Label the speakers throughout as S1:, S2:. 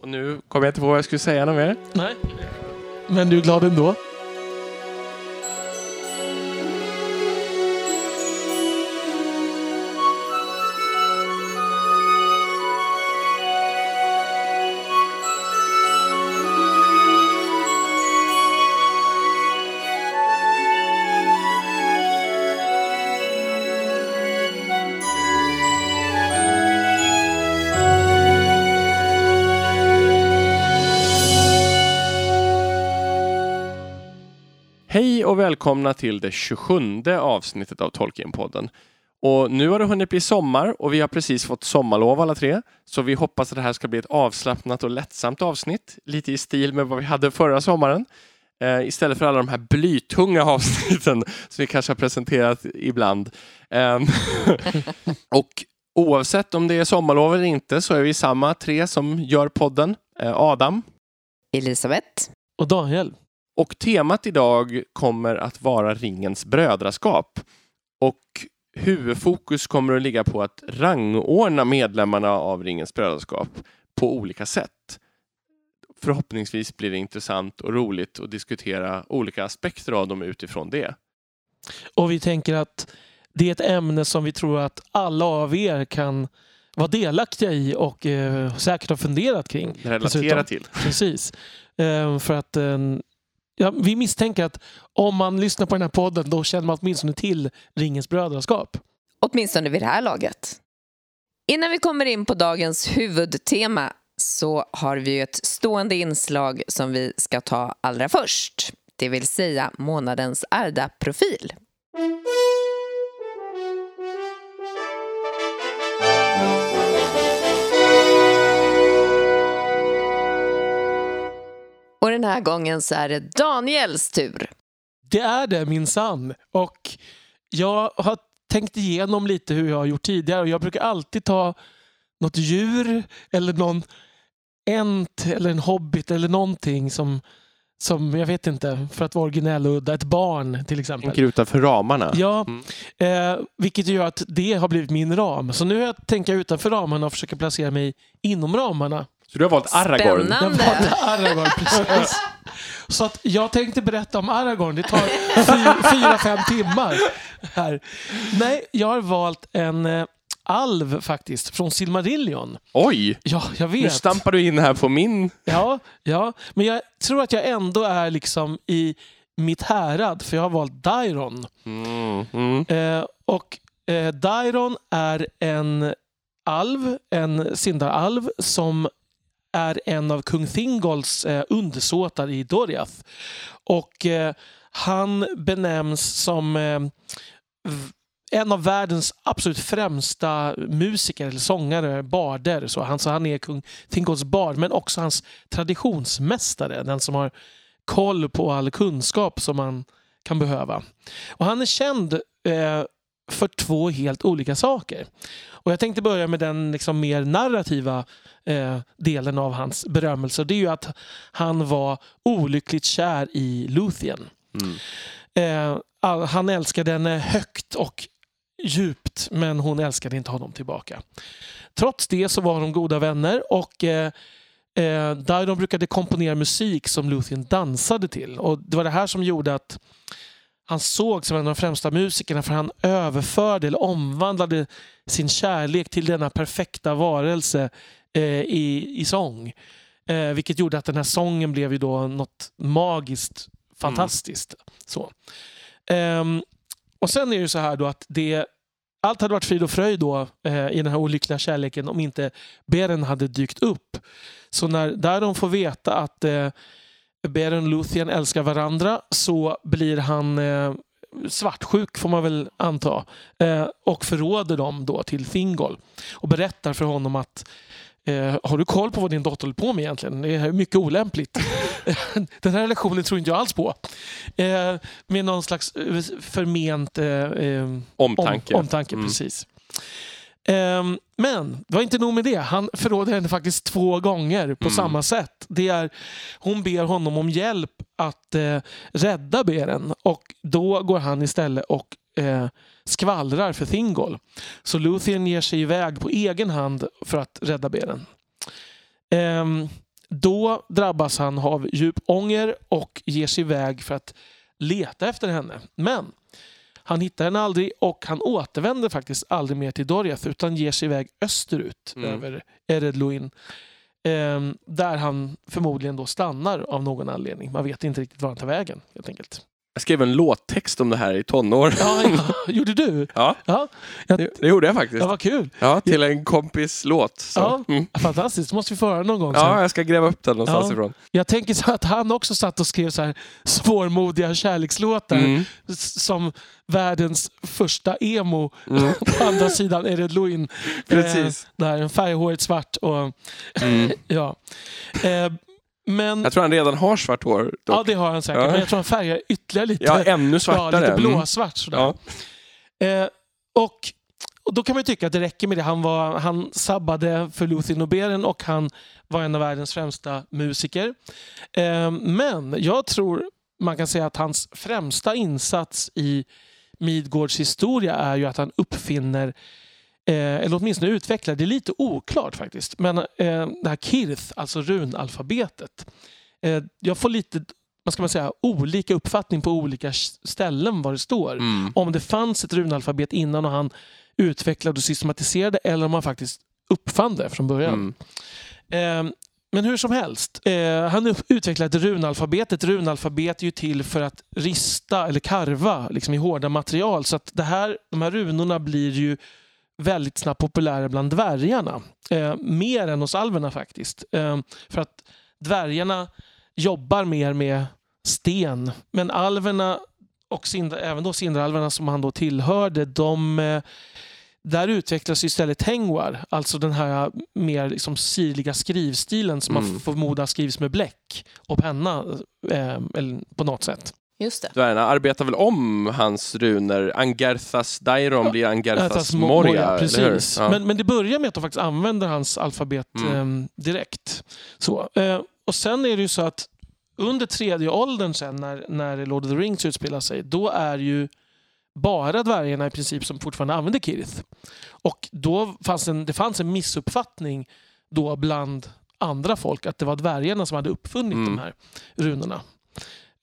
S1: Och nu kommer jag inte på vad jag skulle säga något mer.
S2: Nej. Men du är glad ändå?
S1: Välkomna till det 27 avsnittet av Tolkienpodden. Och nu har det hunnit bli sommar och vi har precis fått sommarlov alla tre. Så vi hoppas att det här ska bli ett avslappnat och lättsamt avsnitt. Lite i stil med vad vi hade förra sommaren. Eh, istället för alla de här blytunga avsnitten som vi kanske har presenterat ibland. Eh, och oavsett om det är sommarlov eller inte så är vi samma tre som gör podden. Eh, Adam.
S3: Elisabeth.
S2: Och Daniel.
S1: Och temat idag kommer att vara ringens brödraskap. Och huvudfokus kommer att ligga på att rangordna medlemmarna av ringens brödraskap på olika sätt. Förhoppningsvis blir det intressant och roligt att diskutera olika aspekter av dem utifrån det.
S2: Och vi tänker att det är ett ämne som vi tror att alla av er kan vara delaktiga i och eh, säkert har funderat kring.
S1: Relatera till.
S2: Precis. Eh, för att eh, ja, vi misstänker att om man lyssnar på den här podden då känner man åtminstone till Ringens brödraskap.
S3: Åtminstone vid det här laget. Innan vi kommer in på dagens huvudtema så har vi ett stående inslag som vi ska ta allra först. Det vill säga månadens Arda-profil. Och den här gången så är det Daniels tur.
S2: Det är det minsann. Och jag har tänkt igenom lite hur jag har gjort tidigare och jag brukar alltid ta något djur eller någon ent eller en hobbit eller någonting som, som jag vet inte, för att vara originell och udda. Ett barn till exempel.
S1: Tänker utanför ramarna.
S2: Ja,
S1: Mm.
S2: eh, vilket gör att det har blivit min ram. Så nu har jag tänkt utanför ramarna och försöka placera mig inom ramarna.
S1: Så du har valt Aragorn.
S3: Spännande.
S2: Jag valde Aragorn, precis. Så att jag tänkte berätta om Aragorn. Det tar fy, fyra, fem timmar. Här. Nej, jag har valt en eh, alv faktiskt, från Silmarillion.
S1: Oj!
S2: Ja, jag
S1: Nu
S2: vet.
S1: stampar du in här på min...
S2: Ja, ja, men jag tror att jag ändå är liksom i mitt härad, för jag har valt Dairon.
S1: Mm, mm.
S2: Eh, och eh, Dairon är en alv, en Sindar-alv som är en av kung Thingolls eh, undersåtar i Doriath. Och eh, han benämns som eh, en av världens absolut främsta musiker eller sångare, barder. Så han, så han är kung Thingolls bard, men också hans traditionsmästare. Den som har koll på all kunskap som man kan behöva. Och han är känd eh, för två helt olika saker. Och Jag tänkte börja med den liksom mer narrativa eh, delen av hans berömmelse. Det är ju att han var olyckligt kär i Luthien.
S1: Mm.
S2: Eh, all- han älskade henne högt och djupt, men hon älskade inte honom tillbaka. Trots det så var de goda vänner och eh, eh, där de brukade komponera musik som Luthien dansade till. Och Det var det här som gjorde att han såg som en av de främsta musikerna för han överförde eller omvandlade sin kärlek till denna perfekta varelse eh, i, i sång. Eh, vilket gjorde att den här sången blev ju då något magiskt fantastiskt. Så. Ehm, och sen är det ju så här då att det allt hade varit frid och fröjd då eh, i den här olyckliga kärleken om inte Beren hade dykt upp. Så när där de får veta att eh, Beren och Luthien älskar varandra så blir han eh, svartsjuk får man väl anta eh, och förråder dem då till Thingol och berättar för honom att Eh, har du koll på vad din dotter håller på med egentligen? Det är mycket olämpligt. Den här relationen tror inte jag alls på. Eh, med någon slags eh, förment eh,
S1: Omtanke.
S2: om, omtanke.
S1: Mm.
S2: Precis. Ehm, men det var inte nog med det. Han förråder henne faktiskt två gånger på
S1: Mm.
S2: samma sätt. Det är, hon ber honom om hjälp att eh, rädda Beren och då går han istället och eh, skvallrar för Thingol. Så Luthien ger sig iväg på egen hand för att rädda Beren. Ehm, då drabbas han av djup ånger och ger sig iväg för att leta efter henne. Men han hittar henne aldrig och han återvänder faktiskt aldrig mer till Doriath utan ger sig iväg österut
S1: Mm.
S2: över Eredluin. Ehm, där han förmodligen då stannar av någon anledning. Man vet inte riktigt var han tar vägen helt enkelt.
S1: Jag skrev en låttext om det här i tonår.
S2: Ja, ja, gjorde du?
S1: Ja,
S2: Ja, jag,
S1: det, gjorde jag faktiskt.
S2: ja vad kul.
S1: Ja, till en kompis låt. Så.
S2: Ja.
S1: Mm.
S2: Fantastiskt, måste vi få höra någon gång sen.
S1: ja, jag ska gräva upp den någonstans
S2: Ja.
S1: ifrån.
S2: Jag tänker så att han också satt och skrev så här svårmodiga kärlekslåtar
S1: Mm.
S2: som världens första emo.
S1: Mm.
S2: På andra sidan är det Louin.
S1: Precis.
S2: Eh, där, färghåret svart och
S1: Mm.
S2: ja. Eh, men
S1: Jag tror han redan har svart hår. Dock.
S2: ja, det har han säkert.
S1: Ja.
S2: Men jag tror han färgar ytterligare lite.
S1: Ja, ännu
S2: ja,
S1: svartare.
S2: lite
S1: Mm.
S2: blåsvart sådär.
S1: Ja.
S2: Eh, och, och då kan man tycka att det räcker med det. Han, var, han sabbade för Luthien Noberen och han var en av världens främsta musiker. Eh, men jag tror man kan säga att hans främsta insats i Midgårds historia är ju att han uppfinner eller åtminstone utvecklar, det är lite oklart faktiskt, men eh, det här Kirth, alltså runalfabetet. Eh, jag får lite, vad ska man säga, olika uppfattning på olika ställen var det står
S1: Mm.
S2: om det fanns ett runalfabet innan och han utvecklade och systematiserade eller om han faktiskt uppfann det från början.
S1: Mm.
S2: Eh, men hur som helst, eh, han utvecklade ett runalfabet. Ett runalfabet är ju till för att rista eller karva liksom, i hårda material. Så att det här, de här runorna blir ju väldigt snabbt populära bland dvärgarna. Eh, mer än hos alverna faktiskt. Eh, för att dvärgarna jobbar mer med sten. Men alverna och Sindra, även då Sindralverna som han då tillhörde, de, eh, där utvecklas istället Tengwar, alltså den här mer liksom sirliga skrivstilen som
S1: Mm.
S2: man förmodar skrivs med bläck och penna eh, eller på något sätt.
S3: Just det.
S1: Dvärgarna arbetar väl om hans runor. Angerthas Dairon blir Angerthas Moria,
S2: precis.
S1: Ja.
S2: Men, men det börjar med att de faktiskt använder hans alfabet
S1: Mm.
S2: eh, direkt. Så. Eh, och sen är det ju så att under tredje åldern sen när, när Lord of the Rings utspelar sig, då är ju bara dvärgarna i princip som fortfarande använder Kirith. Och då fanns en, det fanns en missuppfattning då bland andra folk att det var dvärgarna som hade uppfunnit
S1: Mm.
S2: de här runorna.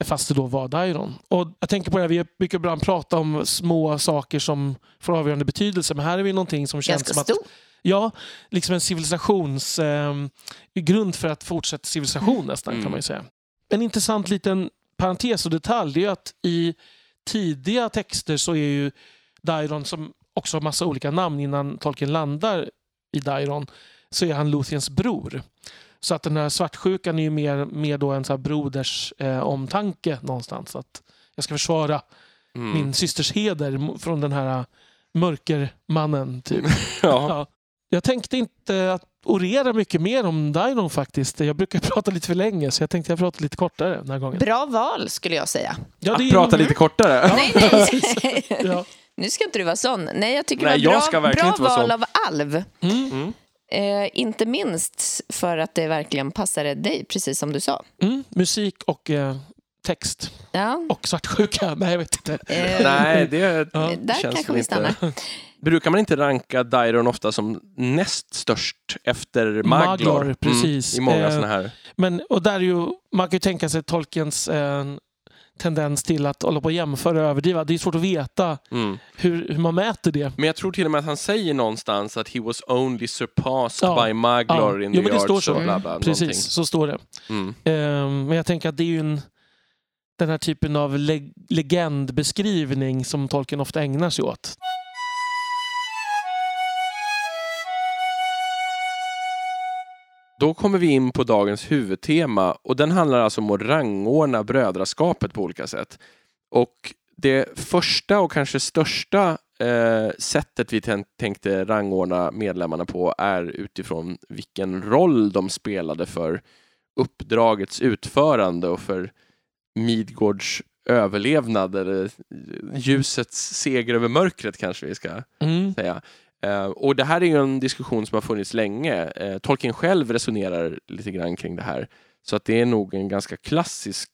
S2: Fast det då var Dairon. Och jag tänker på det, här, vi brukar ibland prata om små saker som får avgörande betydelse. Men här är vi någonting som känns
S3: Ganska
S2: som att
S3: stor.
S2: Ja, liksom en civilisations... Eh, grund för att fortsätta civilisation nästan
S1: Mm.
S2: kan man ju säga. En intressant liten parentes och detalj det är att i tidiga texter så är ju Dairon, som också har massa olika namn innan Tolkien landar i Dairon, så är han Luthiens bror. Så att den här svartsjukan är ju mer, mer då en så här broders eh, omtanke någonstans. Att jag ska försvara
S1: Mm.
S2: min systers heder från den här mörkermannen. Typ.
S1: ja.
S2: Ja. Jag tänkte inte att orera mycket mer om Dairon faktiskt. Jag brukar prata lite för länge så jag tänkte jag prata lite kortare den här gången.
S3: Bra val skulle jag säga.
S2: Ja,
S1: Att prata lite kortare.
S3: Nej, nej.
S2: Ja.
S3: nu ska inte du vara sån. Nej, jag tycker
S1: Nej,
S3: det var
S1: jag
S3: bra, bra val av alv.
S2: Mm.
S1: Mm.
S3: Eh, inte minst för att det verkligen passade dig, precis som du sa.
S2: Mm. Musik och eh, text.
S3: Ja.
S2: Och svartsjuka. Nej, jag vet inte.
S3: Eh,
S1: Nej, det
S2: Ja.
S3: Där
S1: känns
S3: kanske vi
S1: inte...
S3: stannar.
S1: Brukar man inte ranka Dairon ofta som näst störst efter Maglor?
S2: Maglor, precis.
S1: Mm, I många
S2: Eh,
S1: såna här.
S2: Men, och där är ju, man kan ju tänka sig Tolkiens eh, tendens till att hålla på och jämföra och överdriva. Det är svårt att veta
S1: Mm.
S2: hur, hur man mäter det.
S1: Men jag tror till och med att han säger någonstans att he was only surpassed
S2: Ja.
S1: by Maglor
S2: Ja.
S1: in
S2: Jo,
S1: the
S2: men det står så.
S1: bla bla.
S2: Precis,
S1: någonting.
S2: så står det.
S1: Mm.
S2: Eh, men jag tänker att det är ju en, den här typen av leg- legendbeskrivning som Tolkien ofta ägnar sig åt.
S1: Då kommer vi in på dagens huvudtema och den handlar alltså om att rangordna brödraskapet på olika sätt. Och det första och kanske största eh, sättet vi tän- tänkte rangordna medlemmarna på är utifrån vilken roll de spelade för uppdragets utförande och för Midgårds överlevnad eller ljusets seger över mörkret kanske vi ska
S2: Mm.
S1: säga. Eh, och det här är ju en diskussion som har funnits länge. Eh, Tolkien själv resonerar lite grann kring det här. Så att det är nog en ganska klassisk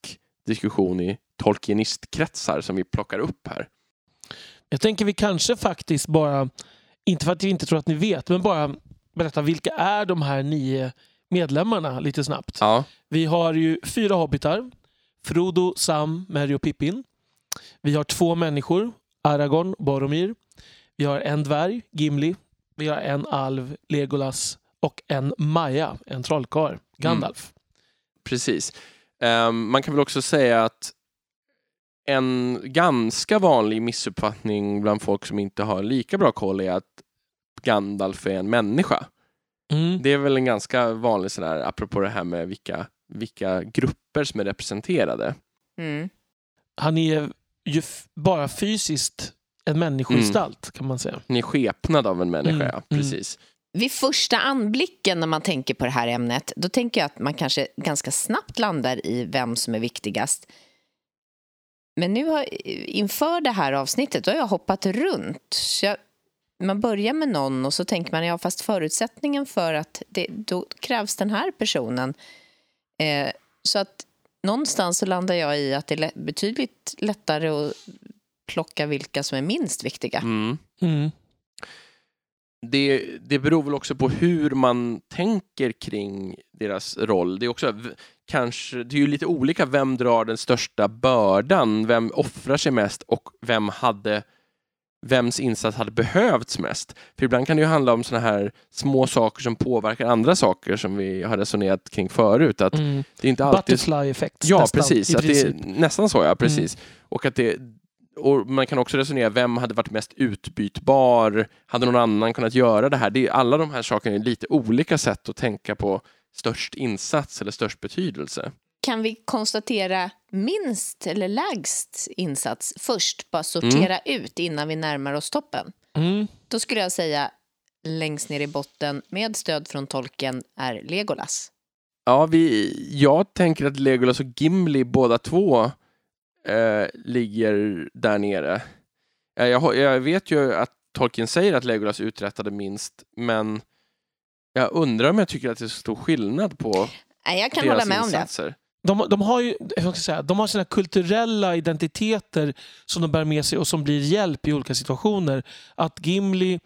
S1: diskussion i Tolkienistkretsar som vi plockar upp här.
S2: Jag tänker vi kanske faktiskt bara, inte för att jag inte tror att ni vet, men bara berätta vilka är de här nio medlemmarna lite snabbt.
S1: Ja.
S2: Vi har ju fyra hobbitar. Frodo, Sam, Merry och Pippin. Vi har två människor. Aragorn, Boromir. Vi har en dvärg, Gimli. Vi har en alv, Legolas. Och en Maja, en trollkarl, Gandalf.
S1: Precis. Ehm, man kan väl också säga att en ganska vanlig missuppfattning bland folk som inte har lika bra koll är att Gandalf är en människa.
S2: Mm.
S1: Det är väl en ganska vanlig sån där, apropå det här med vilka, vilka grupper som är representerade.
S4: Mm.
S2: Han är ju bara fysiskt en människogestalt kan man säga.
S1: Ni är skepnad av en människa,
S2: Mm,
S1: ja. Precis.
S4: Vid första anblicken när man tänker på det här ämnet då tänker jag att man kanske ganska snabbt landar i vem som är viktigast. Men nu har, inför det här avsnittet då har jag hoppat runt. Så jag, man börjar med någon och så tänker man ja fast förutsättningen för att det, då krävs den här personen. Eh, så att någonstans så landar jag i att det är betydligt lättare att plocka vilka som är minst viktiga.
S1: Mm.
S2: Mm.
S1: det, det beror väl också på hur man tänker kring deras roll. Det är också kanske, det är ju lite olika vem drar den största bördan, vem offrar sig mest och vem hade vems insats hade behövts mest. För ibland kan det ju handla om såna här små saker som påverkar andra saker som vi har resonerat kring förut. Att
S2: Mm.
S1: det är inte alltid
S2: Butterfly effect.
S1: Ja,
S2: nästan,
S1: precis. Att det är.
S2: Mm.
S1: nästan så, ja. Precis. Och att det, och man kan också resonera, vem hade varit mest utbytbar? Hade någon annan kunnat göra det här? Det är, alla de här sakerna är lite olika sätt att tänka på störst insats eller störst betydelse.
S4: Kan vi konstatera minst eller lägst insats först? Bara sortera ut innan vi närmar oss toppen.
S2: Mm.
S4: Då skulle jag säga längst ner i botten med stöd från tolken är Legolas.
S1: Ja, vi, jag tänker att Legolas och Gimli båda två eh, ligger där nere. Eh, jag, jag vet ju att Tolkien säger att Legolas uträttade minst, men jag undrar om jag tycker att det är så stor skillnad på
S4: Nej, jag kan
S1: deras
S4: hålla med om det.
S1: insatser.
S2: De, de har ju jag ska säga, de har sina kulturella identiteter som de bär med sig och som blir hjälp i olika situationer. Att Gimli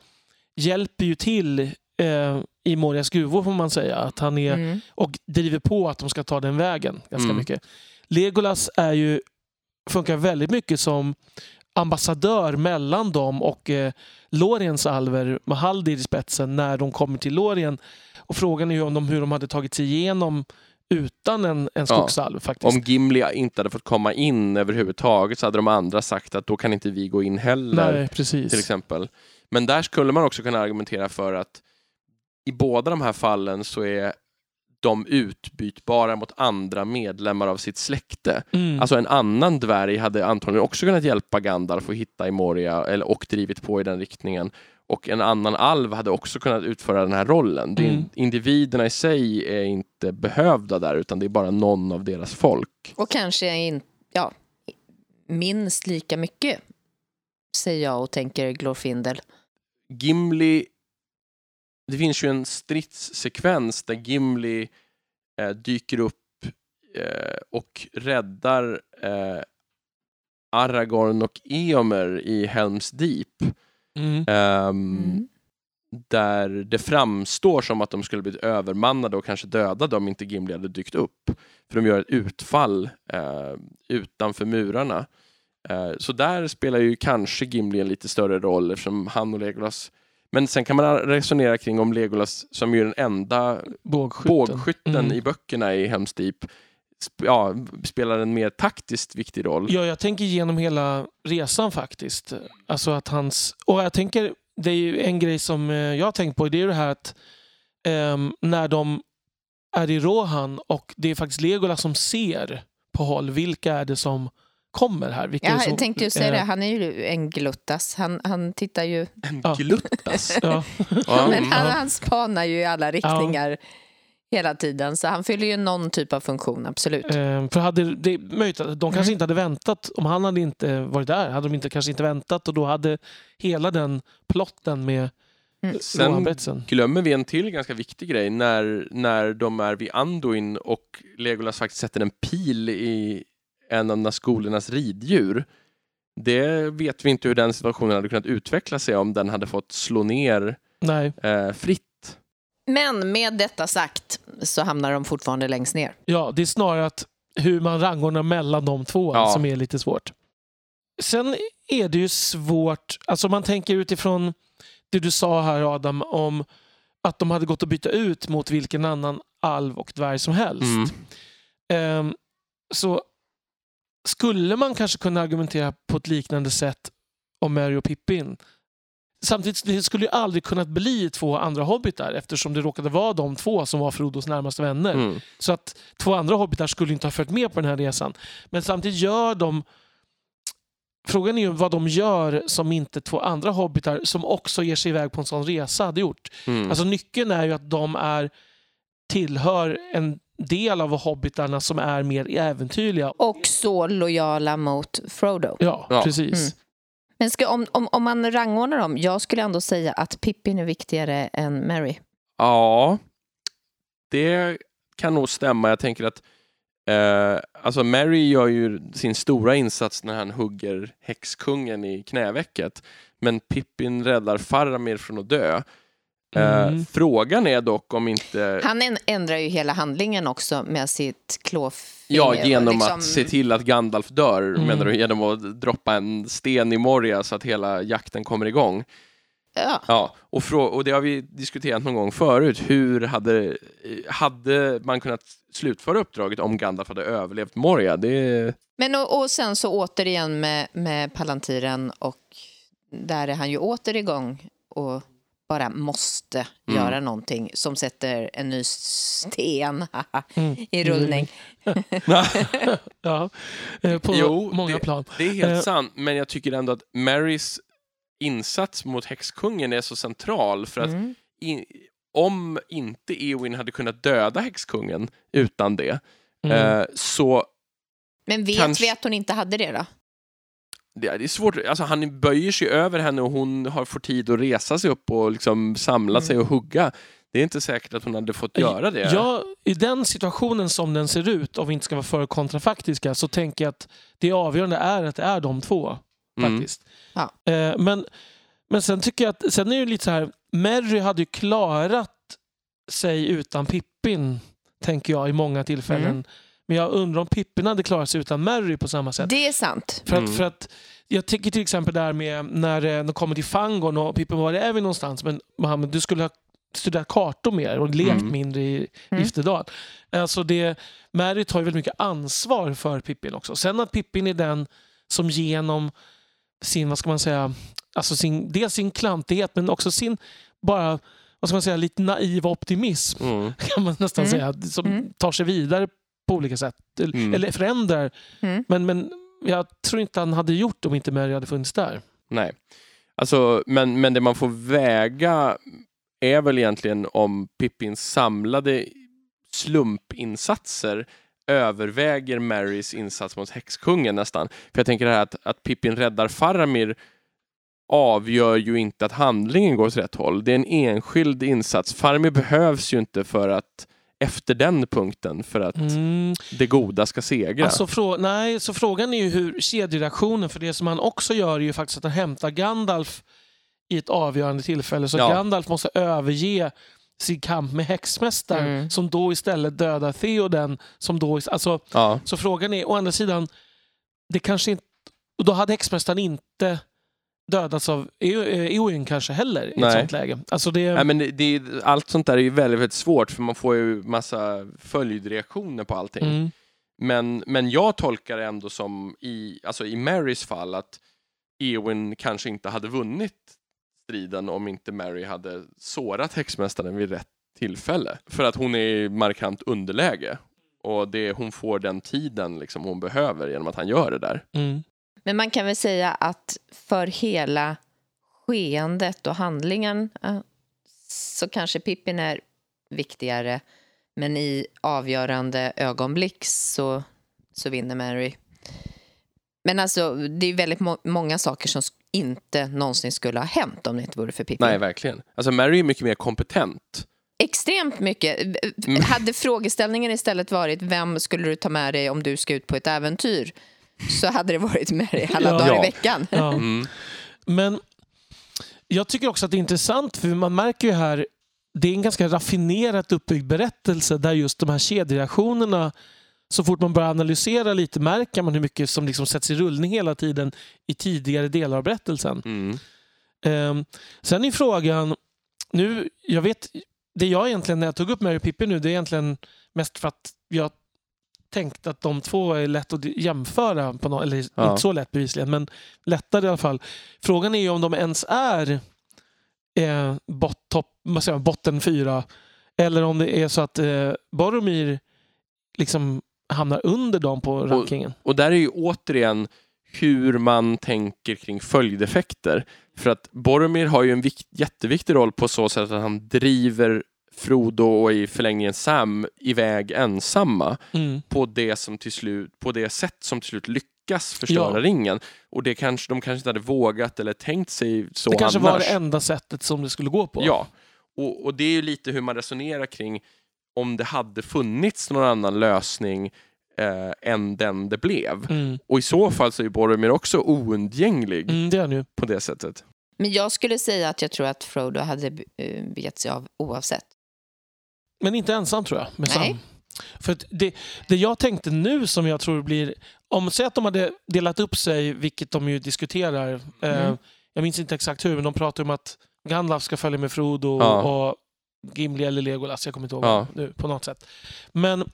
S2: hjälper ju till eh, i Morias gruvor får man säga. Att han är,
S4: Mm.
S2: och driver på att de ska ta den vägen ganska
S1: Mm.
S2: mycket. Legolas är ju, funkar väldigt mycket som ambassadör mellan dem och eh, Loriens alver med Haldir i spetsen när de kommer till Lorien. Och frågan är ju om de, hur de hade tagit sig igenom utan en, en skogsalv faktiskt.
S1: Om Gimli inte hade fått komma in överhuvudtaget så hade de andra sagt att då kan inte vi gå in heller.
S2: Nej, precis.
S1: till exempel. Men där skulle man också kunna argumentera för att i båda de här fallen så är de utbytbara mot andra medlemmar av sitt släkte.
S2: Mm.
S1: Alltså en annan dvärg hade antagligen också kunnat hjälpa Gandalf att hitta i Moria eller, och drivit på i den riktningen. Och en annan alv hade också kunnat utföra den här rollen.
S2: Mm.
S1: Individerna i sig är inte behövda där utan det är bara någon av deras folk.
S4: Och kanske in, ja, minst lika mycket, säger jag och tänker Glorfindel.
S1: Gimli... Det finns ju en stridssekvens där Gimli eh, dyker upp eh, och räddar eh, Aragorn och Eomer i Helms Deep.
S2: Mm.
S1: Ehm,
S4: Mm.
S1: Där det framstår som att de skulle blivit övermannade och kanske dödade om inte Gimli hade dykt upp. För de gör ett utfall eh, utanför murarna. Eh, så där spelar ju kanske Gimli en lite större roll eftersom han och Legolas men sen kan man resonera kring om Legolas, som ju är den enda
S2: Bågskytten.
S1: bågskytten
S2: Mm.
S1: i böckerna i Helm's Deep, sp- ja, spelar en mer taktiskt viktig roll.
S2: Ja, jag tänker genom hela resan faktiskt. Alltså att hans... Och jag tänker, det är ju en grej som eh, jag har tänkt på, det är ju det här att ehm, när de är i Rohan och det är faktiskt Legolas som ser på håll, vilka är det som kommer här? Vilka som,
S4: Jag tänkte ju säga
S2: eh,
S4: det, han är ju en gluttas. Han, han tittar ju,
S1: En
S2: Ja.
S1: gluttas.
S2: Ja,
S1: Ja,
S4: men
S1: mm.
S4: han, han spanar ju i alla riktningar hela tiden. Så han fyller ju någon typ av funktion, absolut.
S2: Eh, för hade det möjligt de kanske inte hade väntat, om han hade inte varit där, hade de inte, kanske inte väntat och då hade hela den plotten med
S4: Mm.
S1: Sen
S2: Rohan-berättelsen.
S1: glömmer vi en till ganska viktig grej. När, när de är vid Anduin och Legolas faktiskt sätter en pil i en av skolornas riddjur. Det vet vi inte hur den situationen hade kunnat utveckla sig om den hade fått slå ner
S2: Nej.
S1: eh, fritt.
S4: Men med detta sagt så hamnar de fortfarande längst ner.
S2: Ja, det är snarare att hur man rangordnar mellan de två
S1: Ja.
S2: som är lite svårt. Sen är det ju svårt, alltså om man tänker utifrån det du sa här Adam om att de hade gått att byta ut mot vilken annan alv och dvärg som helst.
S1: Mm.
S2: Ehm, så skulle man kanske kunna argumentera på ett liknande sätt om Mary och Pippin. Samtidigt det skulle ju aldrig kunnat bli två andra hobbitar eftersom det råkade vara de två som var Frodos närmaste vänner.
S1: Mm.
S2: Så att två andra hobbitar skulle inte ha följt med på den här resan. Men samtidigt gör de... Frågan är ju vad de gör som inte två andra hobbitar som också ger sig iväg på en sån resa hade gjort.
S1: Mm.
S2: Alltså nyckeln är ju att de är tillhör en del av hobbitarna som är mer äventyrliga.
S4: Och så lojala mot Frodo.
S2: Ja,
S1: Ja.
S2: precis.
S4: Mm. Men ska, om, om, om man rangordnar dem, jag skulle ändå säga att Pippin är viktigare än Mary.
S1: Ja, det kan nog stämma. Jag tänker att eh, alltså Mary gör ju sin stora insats när han hugger häxkungen i knävecket. Men Pippin räddar Faramir från att dö. Eh,
S2: Mm.
S1: Frågan är dock om inte...
S4: Han ändrar ju hela handlingen också med sitt klåfinger.
S1: Ja, genom
S4: liksom-
S1: att se till att Gandalf dör,
S2: Mm.
S1: menar du? Genom att droppa en sten i Moria så att hela jakten kommer igång.
S4: Ja.
S1: Ja, och, frå- och det har vi diskuterat någon gång förut. Hur hade, hade man kunnat slutföra uppdraget om Gandalf hade överlevt Moria? Det,
S4: Men och, och sen så återigen med, med Palantiren och där är han ju åter igång och bara måste
S1: Mm.
S4: göra någonting som sätter en ny sten
S2: Mm.
S4: i rullning.
S2: Ja, eh, på
S1: Jo,
S2: många
S1: det-
S2: plan.
S1: det är helt
S2: Eh.
S1: sant, men jag tycker ändå att Marys insats mot häxkungen är så central för att
S4: Mm.
S1: i, om inte Eowyn hade kunnat döda häxkungen utan det,
S2: Mm.
S1: eh, så
S4: Men vet
S1: Kanske-
S4: vi att hon inte hade det då?
S1: Det, det är svårt. Alltså, han böjer sig över henne och hon har får tid att resa sig upp och liksom samla sig och hugga. Det är inte säkert att hon hade fått göra det.
S2: Ja, I den situationen som den ser ut, om vi inte ska vara för kontrafaktiska, så tänker jag att det avgörande är att det är de två.
S1: Mm.
S2: faktiskt.
S4: Ja.
S2: Eh, men, men sen tycker jag att, sen är det lite så här, Merry hade ju klarat sig utan Pippin, tänker jag, i många tillfällen.
S4: Mm.
S2: Men jag undrar om Pippin hade klarat sig utan Merry på samma sätt.
S4: Det är sant.
S2: För att,
S1: Mm.
S2: för att jag tycker till exempel där med när eh, de kommer till Fangon och Pippin var är vi någonstans? Men Mohammed, du skulle ha studerat kartor mer och lekt
S1: Mm.
S2: mindre i
S4: Mm.
S2: Giftedal. Alltså det, Mary tar ju väldigt mycket ansvar för Pippin också. Sen att Pippin är den som genom sin, vad ska man säga, alltså sin, dels sin klantighet men också sin bara vad ska man säga, lite naiv optimism
S1: Mm.
S2: kan man nästan
S4: Mm.
S2: säga, som
S4: Mm.
S2: tar sig vidare på olika sätt.
S1: Mm.
S2: Eller förändrar.
S4: Mm.
S2: Men, men jag tror inte han hade gjort om inte Mary hade funnits där.
S1: Nej. Alltså, men, men det man får väga är väl egentligen om Pippins samlade slumpinsatser överväger Marys insats mot häxkungen nästan. För jag tänker här att, att Pippin räddar Faramir avgör ju inte att handlingen går åt rätt håll. Det är en enskild insats. Faramir behövs ju inte för att efter den punkten för att
S2: Mm.
S1: det goda ska segra.
S2: Alltså, frå- nej, så frågan är ju hur kedjereaktionen, för det som han också gör är ju faktiskt att han hämtar Gandalf i ett avgörande tillfälle. Så
S1: Ja.
S2: Gandalf måste överge sin kamp med häxmästaren
S4: Mm.
S2: som då istället dödar Theoden. Som då, alltså,
S1: ja.
S2: så frågan är, å andra sidan, det kanske inte, och då hade häxmästaren inte dödats av E- eh, Eowyn kanske heller i ett sånt läge. Alltså det,
S1: Nej, men det, det, allt sånt där är ju väldigt, väldigt svårt för man får ju massa följdreaktioner på allting.
S2: mm,
S1: Men, men jag tolkar det ändå som i, alltså i Marys fall att Eowyn kanske inte hade vunnit striden om inte Mary hade sårat häxmästaren vid rätt tillfälle. För att hon är i markant underläge. Och det, hon får den tiden liksom hon behöver genom att han gör det där.
S2: mm.
S4: Men man kan väl säga att för hela skeendet och handlingen eh, så kanske Pippin är viktigare. Men i avgörande ögonblick så, så vinner Mary. Men alltså, det är väldigt må- många saker som inte någonsin skulle ha hänt om det inte vore för Pippin.
S1: Nej, verkligen. Alltså Mary är mycket mer kompetent.
S4: Extremt mycket.
S1: Mm.
S4: Hade frågeställningen istället varit vem skulle du ta med dig om du ska ut på ett äventyr så hade det varit Mary alla
S2: Ja.
S4: dagar
S1: Ja.
S4: i veckan.
S2: Ja.
S1: Mm.
S2: Men jag tycker också att det är intressant för man märker ju här det är en ganska raffinerat uppbyggd berättelse där just de här kedjereaktionerna så fort man börjar analysera lite märker man hur mycket som liksom sätts i rullning hela tiden i tidigare delar av berättelsen.
S1: Mm.
S2: Um, sen är frågan, nu, jag vet, det jag egentligen när jag tog upp Mary Pippi nu, det är egentligen mest för att jag tänkte att de två är lätt att jämföra, på något, eller
S1: Ja.
S2: inte så lätt bevisligen, men lättare i alla fall. Frågan är ju om de ens är eh, bot, säger man, botten fyra eller om det är så att eh, Boromir liksom hamnar under dem på rankingen.
S1: Och där är ju återigen hur man tänker kring följdeffekter. För att Boromir har ju en vikt, jätteviktig roll på så sätt att han driver Frodo och i förlängningen Sam iväg ensamma
S2: Mm.
S1: på det, som till slut, på det sätt som till slut lyckas förstöra
S2: Ja.
S1: ringen. Och det kanske, de kanske inte hade vågat eller tänkt sig så
S2: Det kanske
S1: annars.
S2: var det enda sättet som det skulle gå på.
S1: Ja, och, och det är ju lite hur man resonerar kring om det hade funnits någon annan lösning eh, än den det blev.
S2: Mm.
S1: Och i så fall så är ju Boromir också oundgänglig
S2: Mm, det
S1: på det sättet.
S3: Men jag skulle säga att jag tror att Frodo hade eh, begett sig av oavsett.
S2: Men inte ensam tror jag. Med
S3: Nej.
S2: Sam. För att det, det jag tänkte nu som jag tror blir... Om säg att de hade delat upp sig, vilket de ju diskuterar. Eh,
S3: Mm.
S2: jag minns inte exakt hur, men de pratar om att Gandalf ska följa med Frodo
S1: Ja.
S2: och Gimli eller Legolas. Jag kommer inte ihåg
S1: Ja.
S2: nu på något sätt. Men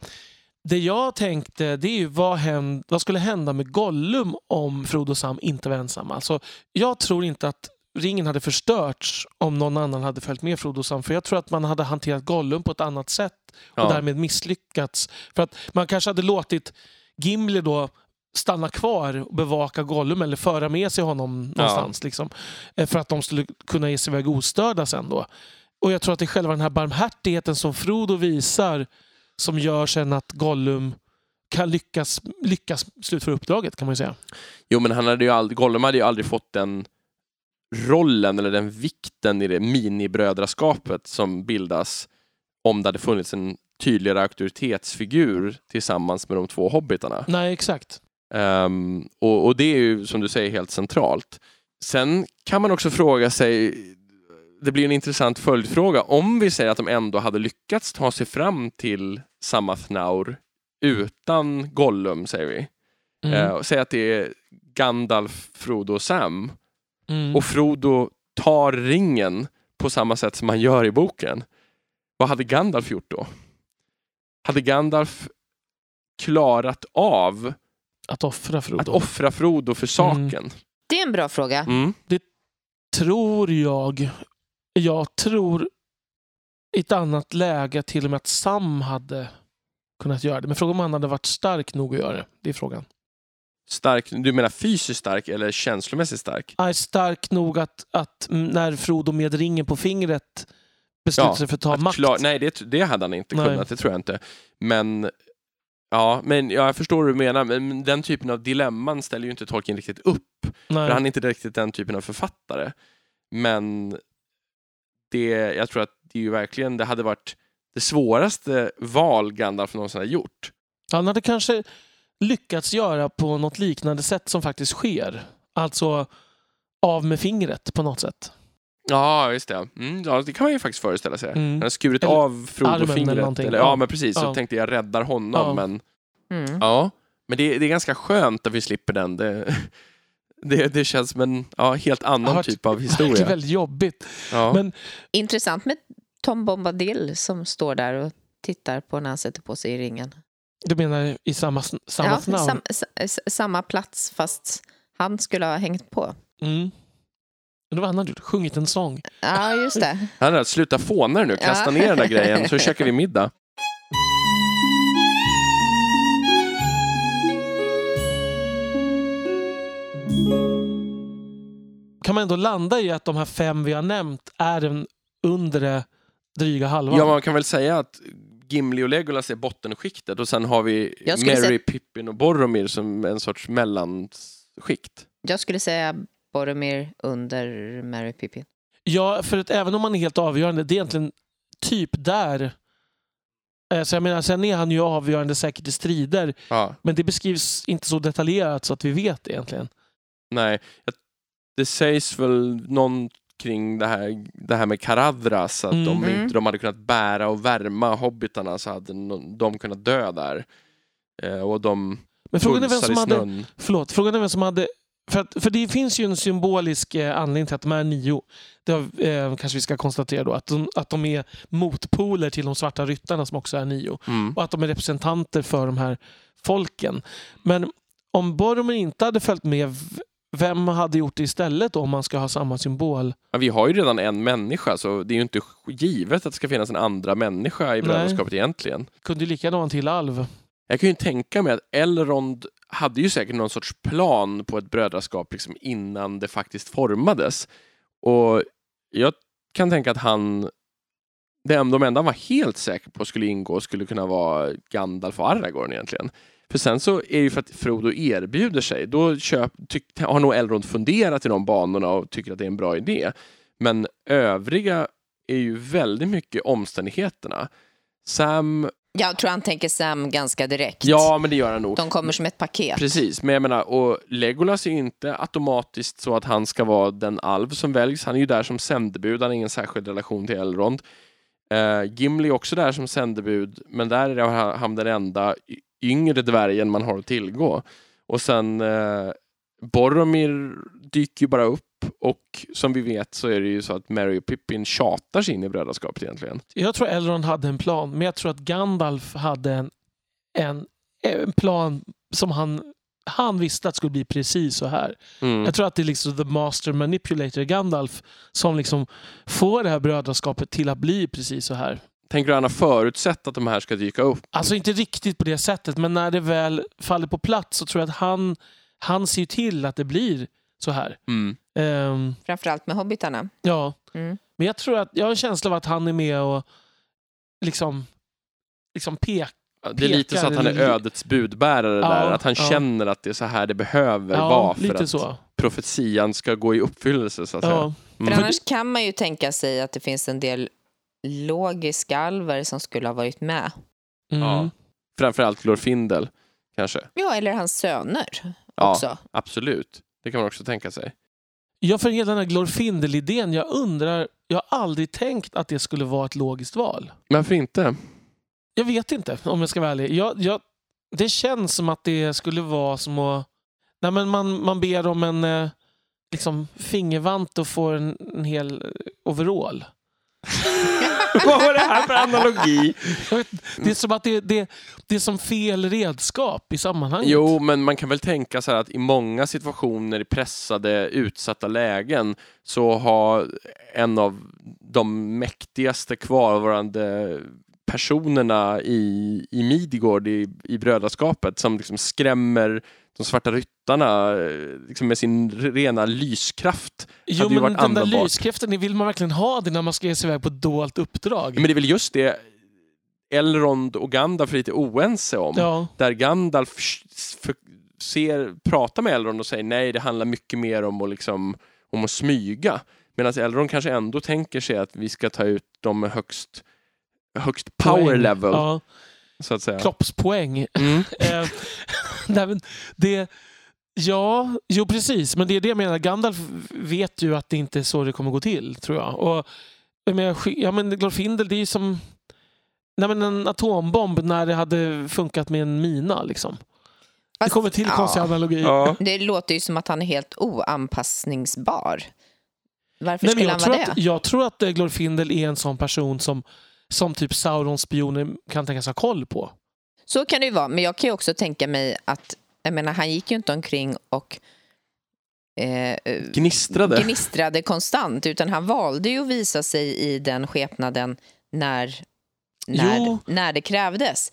S2: det jag tänkte, det är ju vad, händ, vad skulle hända med Gollum om Frodo och Sam inte var ensamma? Alltså, jag tror inte att ringen hade förstörts om någon annan hade följt med Frodo och Sam. För jag tror att man hade hanterat Gollum på ett annat sätt och
S1: Ja.
S2: därmed misslyckats. För att man kanske hade låtit Gimli då stanna kvar och bevaka Gollum eller föra med sig honom någonstans. Liksom, eh, för att de skulle kunna ge sig iväg ostörda sen då. Och jag tror att det är själva den här barmhärtigheten som Frodo visar som gör sen att Gollum kan lyckas, lyckas slutföra uppdraget kan man ju säga.
S1: Jo, men han hade ju aldrig, Gollum hade ju aldrig fått den rollen eller den vikten i det minibrödraskapet som bildas om det hade funnits en tydligare auktoritetsfigur tillsammans med de två hobbitarna.
S2: Nej, exakt.
S1: Ehm, och, och det är ju som du säger helt centralt. Sen kan man också fråga sig, det blir en intressant följdfråga, om vi säger att de ändå hade lyckats ta sig fram till Samathnaur utan Gollum, säger vi.
S2: Mm.
S1: Eh, och säg att det är Gandalf, Frodo och Sam.
S2: Mm.
S1: Och Frodo tar ringen på samma sätt som han gör i boken. Vad hade Gandalf gjort då? Hade Gandalf klarat av
S2: Att offra Frodo.
S1: att offra Frodo för saken?
S3: Det är en bra fråga.
S1: Mm.
S2: tror jag. Jag tror i ett annat läge till och med att Sam hade kunnat göra det. Men frågan om han hade varit stark nog att göra det. Det är frågan.
S1: Stark, du menar fysiskt stark eller känslomässigt stark?
S2: Är stark nog att, att när Frodo med ringen på fingret beslutar
S1: Ja,
S2: sig för att ta
S1: Att
S2: makt.
S1: klar- nej, det, det hade han inte
S2: Nej.
S1: kunnat, det tror jag inte. Men Ja, men ja, jag förstår hur du menar, men den typen av dilemman ställer ju inte Tolkien riktigt upp.
S2: Nej.
S1: För han är inte riktigt den typen av författare. Men det, jag tror att det är ju verkligen, det hade varit det svåraste val Gandalf någonsin har gjort.
S2: Han hade kanske lyckats göra på något liknande sätt som faktiskt sker. Alltså av med fingret på något sätt.
S1: Ja, just det. Mm, ja, det kan man ju faktiskt föreställa sig.
S2: Mm.
S1: Han har skurit
S2: Eller
S1: av
S2: armen
S1: Frodo
S2: eller
S1: fingret.
S2: någonting.
S1: Eller, ja, men precis. Så
S2: Ja.
S1: tänkte jag räddar honom.
S2: Ja.
S1: Men,
S3: Mm.
S1: ja. men det, det är ganska skönt att vi slipper den. Det, det, det känns som en ja, helt annan
S2: varit
S1: typ av
S2: Det är
S1: historia.
S2: väldigt jobbigt.
S1: Ja.
S2: Men
S3: Intressant med Tom Bombadil som står där och tittar på när han sätter på sig ringen.
S2: Du menar i samma, samma
S3: ja,
S2: fnaur?
S3: sam, samma plats fast han skulle ha hängt på.
S2: Mm. Det var han hade. Sjungit en sång.
S3: Ja, just det.
S1: Han har sluta fåna nu, kasta
S3: Ja.
S1: ner den där grejen så käkar vi middag.
S2: Kan man ändå landa i att de här fem vi har nämnt är den undre dryga halvan?
S1: Ja, man kan väl säga att Gimli och Legolas är bottenskiktet och sen har vi Merry,
S3: säga-
S1: Pippin och Boromir som en sorts mellanskikt.
S3: Jag skulle säga Boromir under Mary Pippin.
S2: Ja, för att även om man är helt avgörande, det är egentligen typ där. Eh, Så jag menar, sen är han ju avgörande säkert i strider,
S1: Ja,
S2: men det beskrivs inte så detaljerat så att vi vet egentligen.
S1: nej. Det sägs väl någon kring det här, det här med Karadras, att
S2: Mm.
S1: om
S3: Mm.
S1: inte de hade kunnat bära och värma hobbitarna så hade de kunnat dö där. Eh, och de
S2: Men frågan är vem som hade... Förlåt, frågan är vem som hade... För, att, för det finns ju en symbolisk eh, anledning till att de är nio. Det har, eh, kanske vi ska konstatera då. Att de, att de är motpoler till de svarta ryttarna som också är nio.
S1: Mm.
S2: Och att de är representanter för de här folken. Men om Boromir inte hade följt med, vem hade gjort det istället då, om man ska ha samma symbol?
S1: Ja, vi har ju redan en människa så det är ju inte givet att det ska finnas en andra människa i brödraskapet egentligen.
S2: Kunde lika gärna vara en till alv.
S1: Jag kan ju tänka mig att Elrond hade ju säkert någon sorts plan på ett brödraskap liksom innan det faktiskt formades. Och jag kan tänka att han, det de enda han var helt säker på skulle ingå skulle kunna vara Gandalf och Aragorn egentligen. För sen så är det ju för att Frodo erbjuder sig. Då köp, tyck, har nog Elrond funderat i de banorna och tycker att det är en bra idé. Men övriga är ju väldigt mycket omständigheterna. Sam
S3: Jag tror han tänker Sam ganska direkt.
S1: Ja, men det gör han nog.
S3: De kommer som ett paket.
S1: Precis, men jag menar, och Legolas är ju inte automatiskt så att han ska vara den alv som väljs. Han är ju där som sändebud, han har ingen särskild relation till Elrond. Uh, Gimli är också där som sändebud, men där är han- han den enda yngre dvärgen man har att tillgå. Och sen uh, Boromir dyker ju bara upp och som vi vet så är det ju så att Mary och Pippin tjatar sig in i brödraskapet egentligen.
S2: Jag tror Elrond hade en plan, men jag tror att Gandalf hade en, en, en plan som han, han visste att skulle bli precis så här.
S1: Mm.
S2: Jag tror att det är liksom the master manipulator Gandalf som liksom får det här brödraskapet till att bli precis så här.
S1: Tänker du att han har förutsett att de här ska dyka upp?
S2: Alltså inte riktigt på det sättet, men när det väl faller på plats så tror jag att han, han ser till att det blir så här.
S1: Mm.
S2: Ehm,
S3: Framförallt med hobbitarna.
S2: ja,
S3: Mm.
S2: men jag tror att jag har en känsla av att han är med och liksom, liksom pekar.
S1: Det är lite så att han är ödets budbärare
S2: Ja,
S1: där, att han
S2: ja.
S1: känner att det är så här det behöver
S2: Ja,
S1: vara för
S2: lite
S1: att
S2: så.
S1: profetian ska gå i uppfyllelse så att säga.
S2: Ja.
S3: För
S1: Mm.
S3: annars kan man ju tänka sig att det finns en del logiska alver som skulle ha varit med.
S2: Mm.
S1: Ja. Framförallt Glorfindel, kanske.
S3: Ja, eller hans söner
S1: Ja.
S3: också.
S1: Absolut. Det kan man också tänka sig.
S2: Ja, för hela den här Glorfindel-idén, jag undrar, jag har aldrig tänkt att det skulle vara ett logiskt val.
S1: Varför inte?
S2: Jag vet inte om jag ska vara ärlig. Jag, jag, det känns som att det skulle vara som att... Nej, men man, man ber om en eh, liksom, fingervant och får en, en hel eh, overall.
S1: Vad var det här för analogi?
S2: Vet, det är som att det, det, det är som fel redskap i sammanhanget.
S1: Jo, men man kan väl tänka så här att i många situationer i pressade, utsatta lägen så har en av de mäktigaste kvarvarande personerna i, i Midgård, i, i brödraskapet, som liksom skrämmer de svarta ryttarna eh, liksom med sin rena lyskraft.
S2: jo, men den där
S1: användbart.
S2: lyskraften, vill man verkligen ha det när man ska ge sig iväg på ett dolt uppdrag?
S1: Men det är väl just det Elrond och Gandalf är lite oense om.
S2: Ja,
S1: Där Gandalf ser, pratar med Elrond och säger nej, det handlar mycket mer om att, liksom, om att smyga. Medan Elrond kanske ändå tänker sig att vi ska ta ut dem med högst, högst power
S2: poäng.
S1: level,
S2: Ja,
S1: så att säga.
S2: kroppspoäng.
S1: Mm.
S2: Eh, nej, men det, ja, jo precis. Men det är det jag menar. Gandalf vet ju att det inte är så det kommer gå till, tror jag. Och, sk- ja, men Glorfindel, det är ju som nej, men en atombomb när det hade funkat med en mina. Liksom. Det
S3: Fast-
S2: kommer till
S3: ja.
S2: konstiga analogier.
S1: Ja.
S3: Det låter ju som att han är helt oanpassningsbar. Varför
S2: Nej, men
S3: skulle
S2: jag,
S3: han
S2: tror
S3: vara
S2: att,
S3: det?
S2: jag tror att eh, Glorfindel är en sån person som, som typ Saurons spioner kan tänkas ha koll på.
S3: Så kan det ju vara, men jag kan ju också tänka mig att jag menar, han gick ju inte omkring och eh,
S1: Gnistrade.
S3: gnistrade konstant, utan han valde ju att visa sig i den skepnaden när, när,
S2: Jo.
S3: när det krävdes.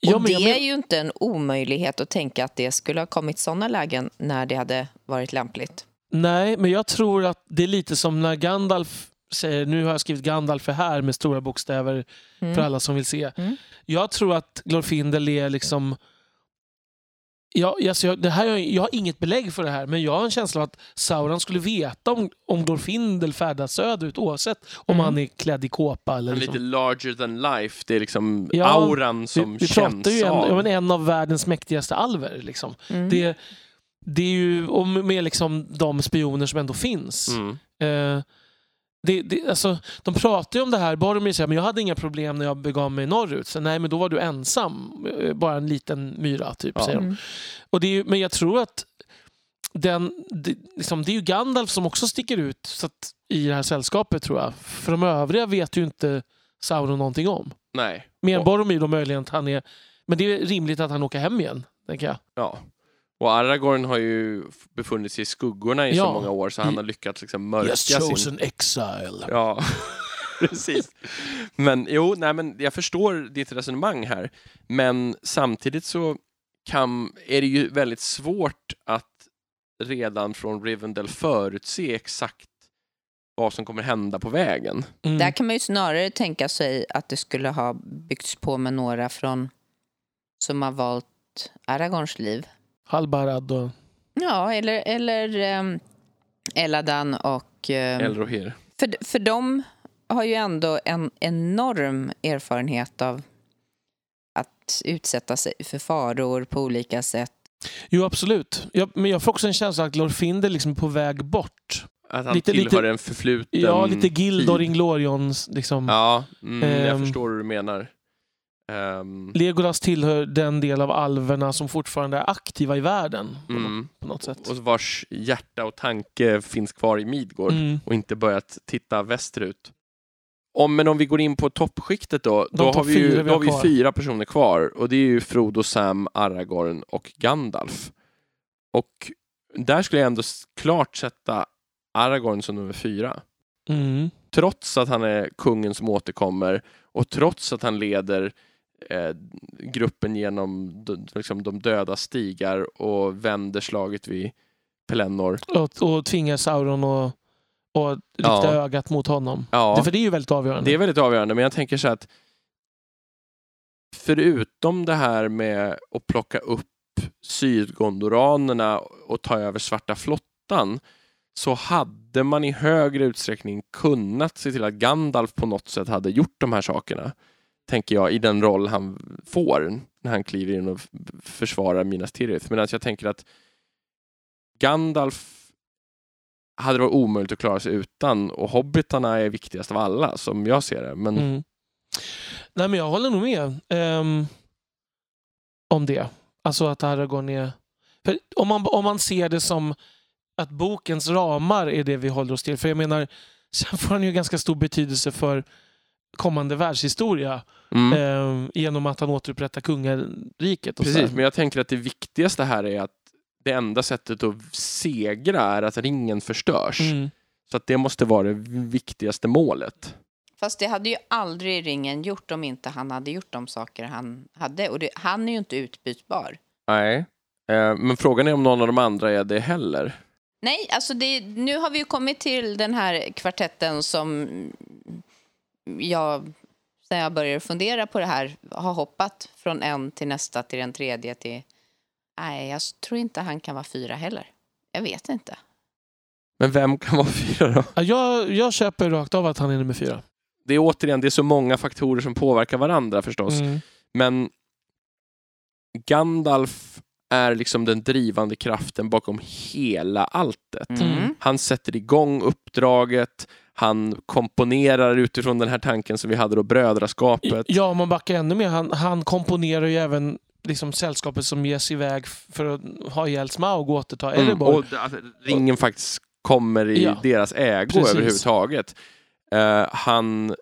S2: Ja,
S3: och
S2: men
S3: det
S2: men-
S3: är ju inte en omöjlighet att tänka att det skulle ha kommit sådana lägen när det hade varit lämpligt.
S2: Nej, men jag tror att det är lite som när Gandalf säger, nu har jag skrivit Gandalf är här med stora bokstäver
S3: Mm.
S2: för alla som vill se.
S3: Mm.
S2: Jag tror att Glorfindel är liksom... Jag, alltså jag, det här, jag har inget belägg för det här, men jag har en känsla av att Sauron skulle veta om, om Glorfindel färdas söderut oavsett om
S3: Mm.
S2: han är klädd i kåpa. Eller liksom.
S1: lite larger than life. Det är liksom
S2: Ja,
S1: auran
S2: Vi,
S1: som
S2: vi
S1: känns
S2: pratar ju en,
S1: av.
S2: men en av världens mäktigaste alver. Liksom.
S3: Mm.
S2: Det, det är ju och med liksom de spioner som ändå finns.
S1: Mm.
S2: Eh, det, det, alltså, de pratar ju om det här, Boromir säger men jag hade inga problem när jag begav mig norrut. Så, nej, men då var du ensam. eh, Bara en liten myra, typ.
S1: Ja.
S2: Säger de.
S3: Mm.
S2: Och det är, men jag tror att den, det, liksom, det är ju Gandalf som också sticker ut så att, i det här sällskapet, tror jag. För de övriga vet ju inte Sauron någonting om.
S1: Nej.
S2: Mer Boromir då möjligen att han är... Men det är rimligt att han åker hem igen, tänker jag.
S1: Ja. Och Aragorn har ju befunnit sig i skuggorna i så
S2: Ja.
S1: många år så han har lyckats liksom mörka
S2: Yes,
S1: sin...
S2: chosen exile.
S1: Ja, precis. Men jo, nej, men jag förstår ditt resonemang här. Men samtidigt så kan, är det ju väldigt svårt att redan från Rivendell förutse exakt vad som kommer hända på vägen.
S2: Mm.
S3: Där kan man ju snarare tänka sig att det skulle ha byggts på med några från som har valt Aragorns liv.
S2: Halbarad och...
S3: Ja, eller, eller um, Eladan och... ehm,
S1: Elrohir.
S3: för, för de har ju ändå en enorm erfarenhet av att utsätta sig för faror på olika sätt.
S2: Jo, absolut. Jag, men jag får också en känsla att Glorfindel liksom är på väg bort.
S1: Att han
S2: Lite-
S1: tillhör
S2: lite-
S1: en förfluten
S2: Ja, lite Gildor. Inglorions. Liksom.
S1: Ja, mm, jag
S2: Ehm.
S1: förstår hur du menar. Ehm,
S2: Legolas tillhör den del av alverna som fortfarande är aktiva i världen.
S1: mm.
S2: På något sätt.
S1: Och vars hjärta och tanke finns kvar i Midgård.
S2: Mm.
S1: och inte börjat titta västerut. Om, men om vi går in på toppskiktet då,
S2: De
S1: då har vi, ju,
S2: vi
S1: då
S2: har
S1: har vi fyra personer kvar och det är ju Frodo, Sam, Aragorn och Gandalf. Och där skulle jag ändå klart sätta Aragorn som nummer fyra.
S2: Mm.
S1: Trots att han är kungen som återkommer och trots att han leder eh, gruppen genom de, liksom de döda stigar och vänder slaget vid Pelennor.
S2: Och, och tvingar Sauron att och rikta
S1: Ja.
S2: ögat mot honom.
S1: Ja.
S2: Det, för det är ju väldigt avgörande.
S1: Det är väldigt avgörande, men jag tänker så att förutom det här med att plocka upp sydgondoranerna och ta över Svarta flottan så hade man i högre utsträckning kunnat se till att Gandalf på något sätt hade gjort de här sakerna. Tänker jag, i den roll han får när han kliver in och försvarar Minas Tirith. Medan jag tänker att Gandalf hade det varit omöjligt att klara sig utan och hobbitarna är viktigast av alla som jag ser det. Men
S2: Mm. Nej, men jag håller nog med um, om det. Alltså att Aragorn är... För om, man, om man ser det som att bokens ramar är det vi håller oss till. För jag menar, sen får han ju ganska stor betydelse för kommande världshistoria
S1: mm,
S2: ehm, genom att han återupprättar kungariket. Och
S1: precis, men jag tänker att det viktigaste här är att det enda sättet att segra är att ringen förstörs.
S2: Mm.
S1: Så att det måste vara det viktigaste målet.
S3: Fast det hade ju aldrig ringen gjort om inte han hade gjort de saker han hade. Och det, han är ju inte utbytbar.
S1: Nej, eh, men frågan är om någon av de andra är det heller.
S3: Nej, alltså det, nu har vi ju kommit till den här kvartetten som jag, sen jag började fundera på det här, har hoppat från en till nästa till den tredje till... Nej, jag tror inte han kan vara fyra heller. Jag vet inte.
S1: Men vem kan vara fyra då?
S2: Ja, Jag, jag köper rakt av att han är nummer fyra.
S1: Det är återigen, det är så många faktorer som påverkar varandra förstås.
S2: Mm.
S1: Men Gandalf är liksom den drivande kraften bakom hela alltet.
S2: Mm.
S1: Han sätter igång uppdraget, han komponerar utifrån den här tanken som vi hade då, brödraskapet.
S2: Ja, om man backar ännu mer. Han, han komponerar ju även liksom, sällskapet som ges iväg för att ha ihjäl Smaug och återta
S1: Mm,
S2: Erebor.
S1: och att ringen faktiskt kommer i
S2: Ja,
S1: deras ägo
S2: precis.
S1: överhuvudtaget. Eh, han,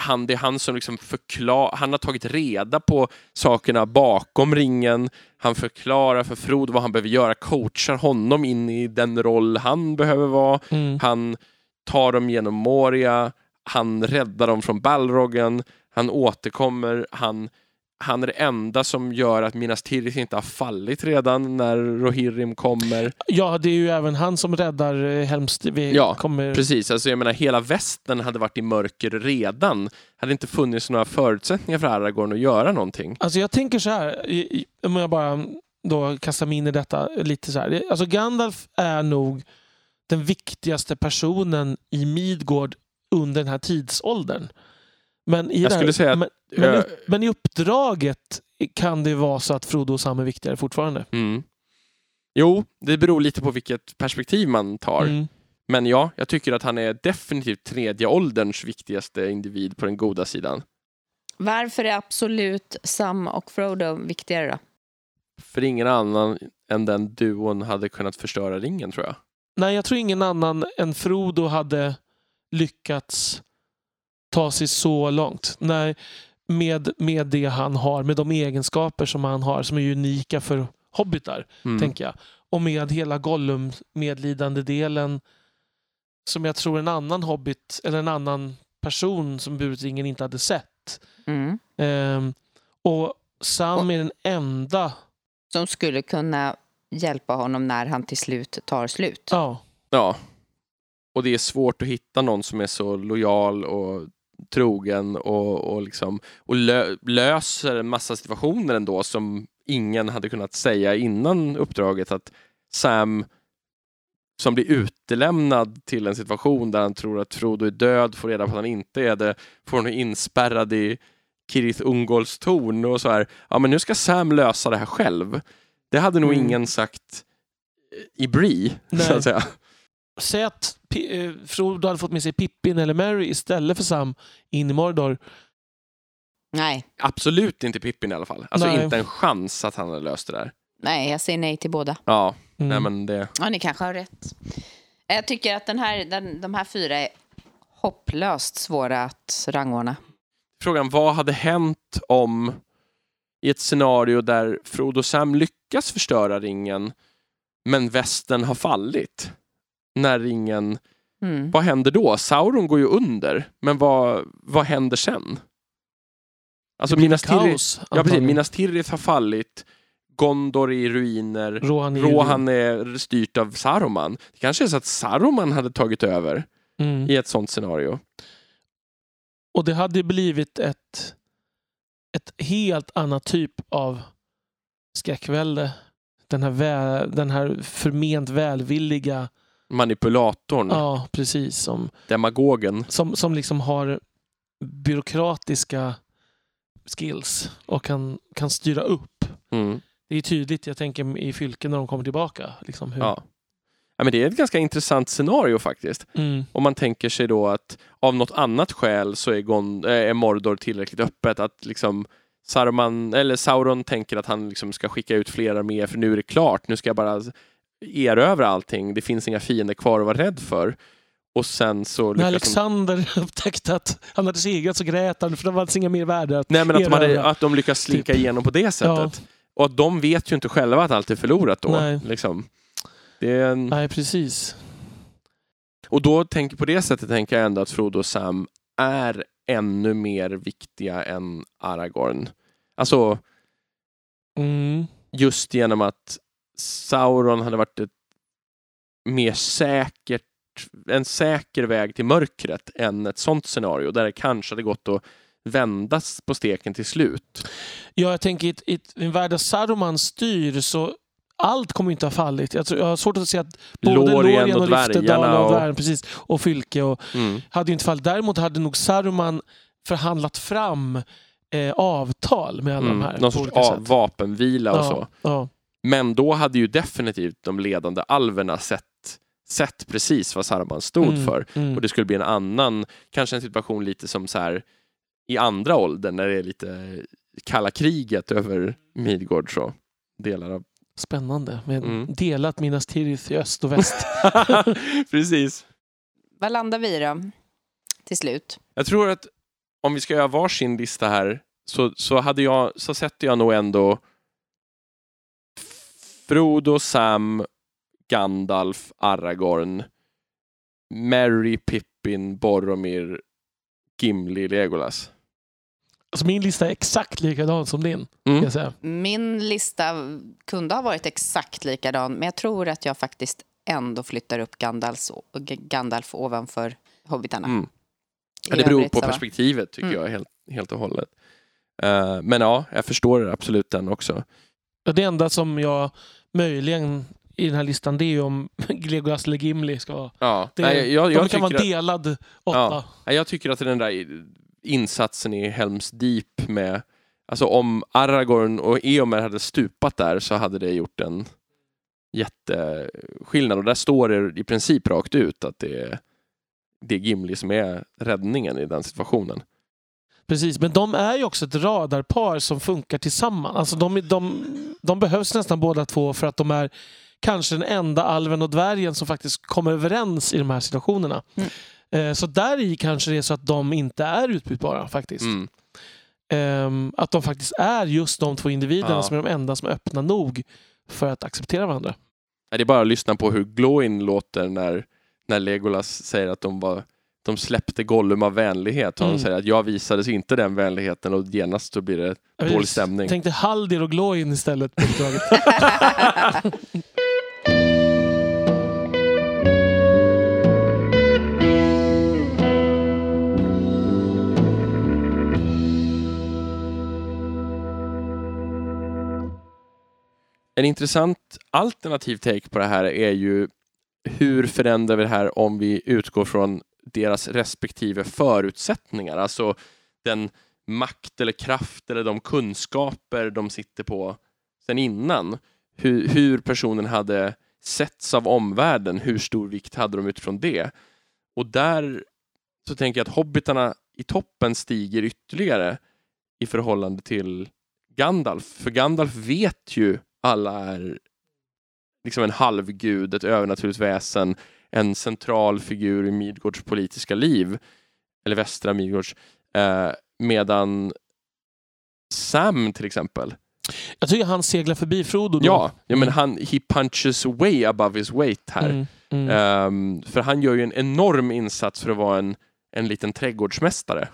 S1: han, det är han som liksom förklar, han har tagit reda på sakerna bakom ringen. Han förklarar för Frodo vad han behöver göra, coachar honom in i den roll han behöver vara.
S2: Mm.
S1: Han tar dem genom Moria, han räddar dem från Balrogen, han återkommer, han, han är det enda som gör att Minas Tirith inte har fallit redan när Rohirrim kommer.
S2: Ja, det är ju även han som räddar eh, Helms...
S1: Ja,
S2: kommer...
S1: Precis, alltså jag menar hela västern hade varit i mörker redan. Hade inte funnits några förutsättningar för Aragorn att göra någonting.
S2: Alltså jag tänker så här, om jag bara då kastar mig in i detta lite så här. Det- Alltså Gandalf är nog den viktigaste personen i Midgård under den här tidsåldern. Men i,
S1: Jag
S2: här-
S1: säga
S2: men, men,
S1: Ö-
S2: i, men i uppdraget kan det vara så att Frodo och Sam är viktigare fortfarande.
S1: Mm. Jo, det beror lite på vilket perspektiv man tar.
S2: Mm.
S1: Men ja, jag tycker att han är definitivt tredje ålderns viktigaste individ på den goda sidan.
S3: Varför är absolut Sam och Frodo viktigare då?
S1: För ingen annan än den duon hade kunnat förstöra ringen tror jag.
S2: Nej, jag tror ingen annan än Frodo hade lyckats ta sig så långt. Nej, med, med det han har, med de egenskaper som han har som är unika för hobbitar,
S1: Mm.
S2: tänker jag. Och med hela Gollum-medlidande delen som jag tror en annan hobbit eller en annan person som burit ringen inte hade sett.
S3: Mm.
S2: Ehm, och Sam är den enda...
S3: Som skulle kunna hjälpa honom när han till slut tar slut.
S2: Ja,
S1: Ja. Och det är svårt att hitta någon som är så lojal och trogen och, och, liksom, och lö, löser en massa situationer ändå som ingen hade kunnat säga innan uppdraget att Sam som blir utelämnad till en situation där han tror att Frodo är död, får reda på att han inte är det, får honom inspärrad i Kirith Ungolls torn och så här. Ja, men nu ska Sam lösa det här själv. Det hade nog
S2: Mm.
S1: ingen sagt i Bree, så
S2: Nej.
S1: att säga.
S2: Säg att Pi- eh, Frodo hade fått med sig Pippin eller Mary istället för Sam in i Mordor.
S3: Nej.
S1: Absolut inte Pippin i alla fall. Alltså
S2: Nej.
S1: inte en chans att han hade löst det där.
S3: Nej, jag säger nej till båda.
S1: Ja,
S2: Mm.
S1: nej men det...
S3: Ja, ni kanske har rätt. Jag tycker att den här, den, de här fyra är hopplöst svåra att rangordna.
S1: Frågan, vad hade hänt om i ett scenario där Frodo och Sam lyckas förstöra ringen men västen har fallit? När ringen...
S3: Mm.
S1: Vad händer då? Sauron går ju under, men vad, vad händer sen? Alltså Minas Tirith,
S2: kaos.
S1: ja, precis. Minas Tirith har fallit, Gondor är i ruiner,
S2: Rohan är
S1: Rohan är styrt av Saruman. Det kanske är så att Saruman hade tagit över
S2: Mm.
S1: i ett sånt scenario.
S2: Och det hade blivit ett, ett helt annat typ av skräckvälde. Den här, vä- den här förment välvilliga,
S1: Manipulatorn,
S2: ja precis, som,
S1: demagogen.
S2: som, som liksom har byråkratiska skills och kan, kan styra upp.
S1: Mm.
S2: Det är tydligt, jag tänker i fylken när de kommer tillbaka. Liksom hur,
S1: Ja. Ja, men det är ett ganska intressant scenario faktiskt.
S2: Mm,
S1: Om man tänker sig då att av något annat skäl så är, Gon- äh, är Mordor tillräckligt öppet att liksom Saruman, eller Sauron tänker att han liksom ska skicka ut fler arméer för nu är det klart, nu ska jag bara erövra allting, det finns inga fiender kvar att vara rädd för. Och sen så
S2: När
S1: lyckas de...
S2: Alexander upptäckte att han hade segrat så grät han för det fanns inga mer värde. Att,
S1: Nej men att de, hade, att de lyckas slinka
S2: Typ.
S1: igenom på det sättet.
S2: Ja.
S1: Och att de vet ju inte själva att allt är förlorat då.
S2: Nej.
S1: Liksom. Det är en...
S2: Nej, precis.
S1: Och då tänker på det sättet tänker jag ändå att Frodo och Sam är ännu mer viktiga än Aragorn. Alltså
S2: Mm.
S1: just genom att Sauron hade varit ett mer säkert, en säker väg till mörkret än ett sånt scenario där det kanske hade gått att vändas på steken till slut.
S2: Ja, jag tänker i, i en värld där Saruman styr så allt kommer inte ha fallit. Jag, tror, jag har svårt att se att både
S1: Lorien
S2: Lorien
S1: och
S2: Lyftedal och,
S1: och-
S2: precis, och Fylke och,
S1: Mm.
S2: hade ju inte fallit. Däremot hade nog Saruman förhandlat fram eh, avtal med alla
S1: Mm.
S2: de här.
S1: Någon sorts av,
S2: sätt.
S1: vapenvila och
S2: ja,
S1: så.
S2: Ja,
S1: Men då hade ju definitivt de ledande alverna sett, sett precis vad Saruman stod
S2: Mm,
S1: för.
S2: mm.
S1: Och det skulle bli en annan, kanske en situation lite som så här i andra åldern när det är lite kalla kriget över Midgård så. Delar av.
S2: Spännande. Med
S1: Mm.
S2: delat Minas Tirith i öst och väst.
S1: precis.
S3: Vad landar vi då? Till slut.
S1: Jag tror att om vi ska göra varsin lista här så, så, hade jag, så sätter jag nog ändå Frodo, Sam, Gandalf, Aragorn, Merry, Pippin, Boromir, Gimli, Legolas.
S2: Alltså min lista är exakt likadan som din. Kan
S1: Mm.
S2: jag säga.
S3: Min lista kunde ha varit exakt likadan, men jag tror att jag faktiskt ändå flyttar upp Gandalf, Gandalf ovanför hobbitarna.
S1: Mm. Ja, det beror på perspektivet tycker
S3: Mm.
S1: jag helt, helt och hållet. Eh, men ja, jag förstår absolut den också.
S2: Ja, Det enda som jag möjligen i den här listan det är ju om Legolas eller Gimli ska vara.
S1: Ja.
S2: Det,
S1: Nej, jag,
S2: de
S1: jag,
S2: kan vara
S1: att,
S2: delad åtta.
S1: Ja. jag tycker att den där insatsen i Helms Deep med Alltså om Aragorn och Eomer hade stupat där så hade det gjort en jätteskillnad och där står det i princip rakt ut att det är, det är Gimli som är räddningen i den situationen.
S2: Precis, men de är ju också ett radarpar som funkar tillsammans. Alltså de, de, de behövs nästan båda två för att de är kanske den enda alven och dvärgen som faktiskt kommer överens i de här situationerna.
S3: Mm.
S2: Eh, Så där i kanske det är så att de inte är utbytbara faktiskt.
S1: Mm.
S2: Ehm, Att de faktiskt är just de två individerna
S1: Ja.
S2: som är de enda som är öppna nog för att acceptera varandra.
S1: Det är bara att lyssna på hur Glowin låter när, när Legolas säger att de, var, de släppte Gollum av vänlighet. Och
S2: Mm.
S1: Han säger att jag visades inte den vänligheten och genast så blir det
S2: Jag
S1: dålig stämning.
S2: tänkte Haldir och Glowin istället på
S1: En intressant alternativ take på det här är ju hur förändrar vi det här om vi utgår från deras respektive förutsättningar? Alltså den makt eller kraft eller de kunskaper de sitter på sen innan. Hur, hur personen hade setts av omvärlden, hur stor vikt hade de utifrån det? Och där så tänker jag att hobbitarna i toppen stiger ytterligare i förhållande till Gandalf. För Gandalf vet ju alla är liksom en halvgud, ett övernaturligt väsen, en central figur i Midgårds politiska liv, eller västra Midgårds, eh, medan Sam till exempel,
S2: Jag tycker han seglar förbi Frodo då.
S1: ja, ja men
S2: Mm.
S1: han, he punches way above his weight här.
S2: Mm, mm.
S1: Ehm, för han gör ju en enorm insats för att vara en, en liten trädgårdsmästare.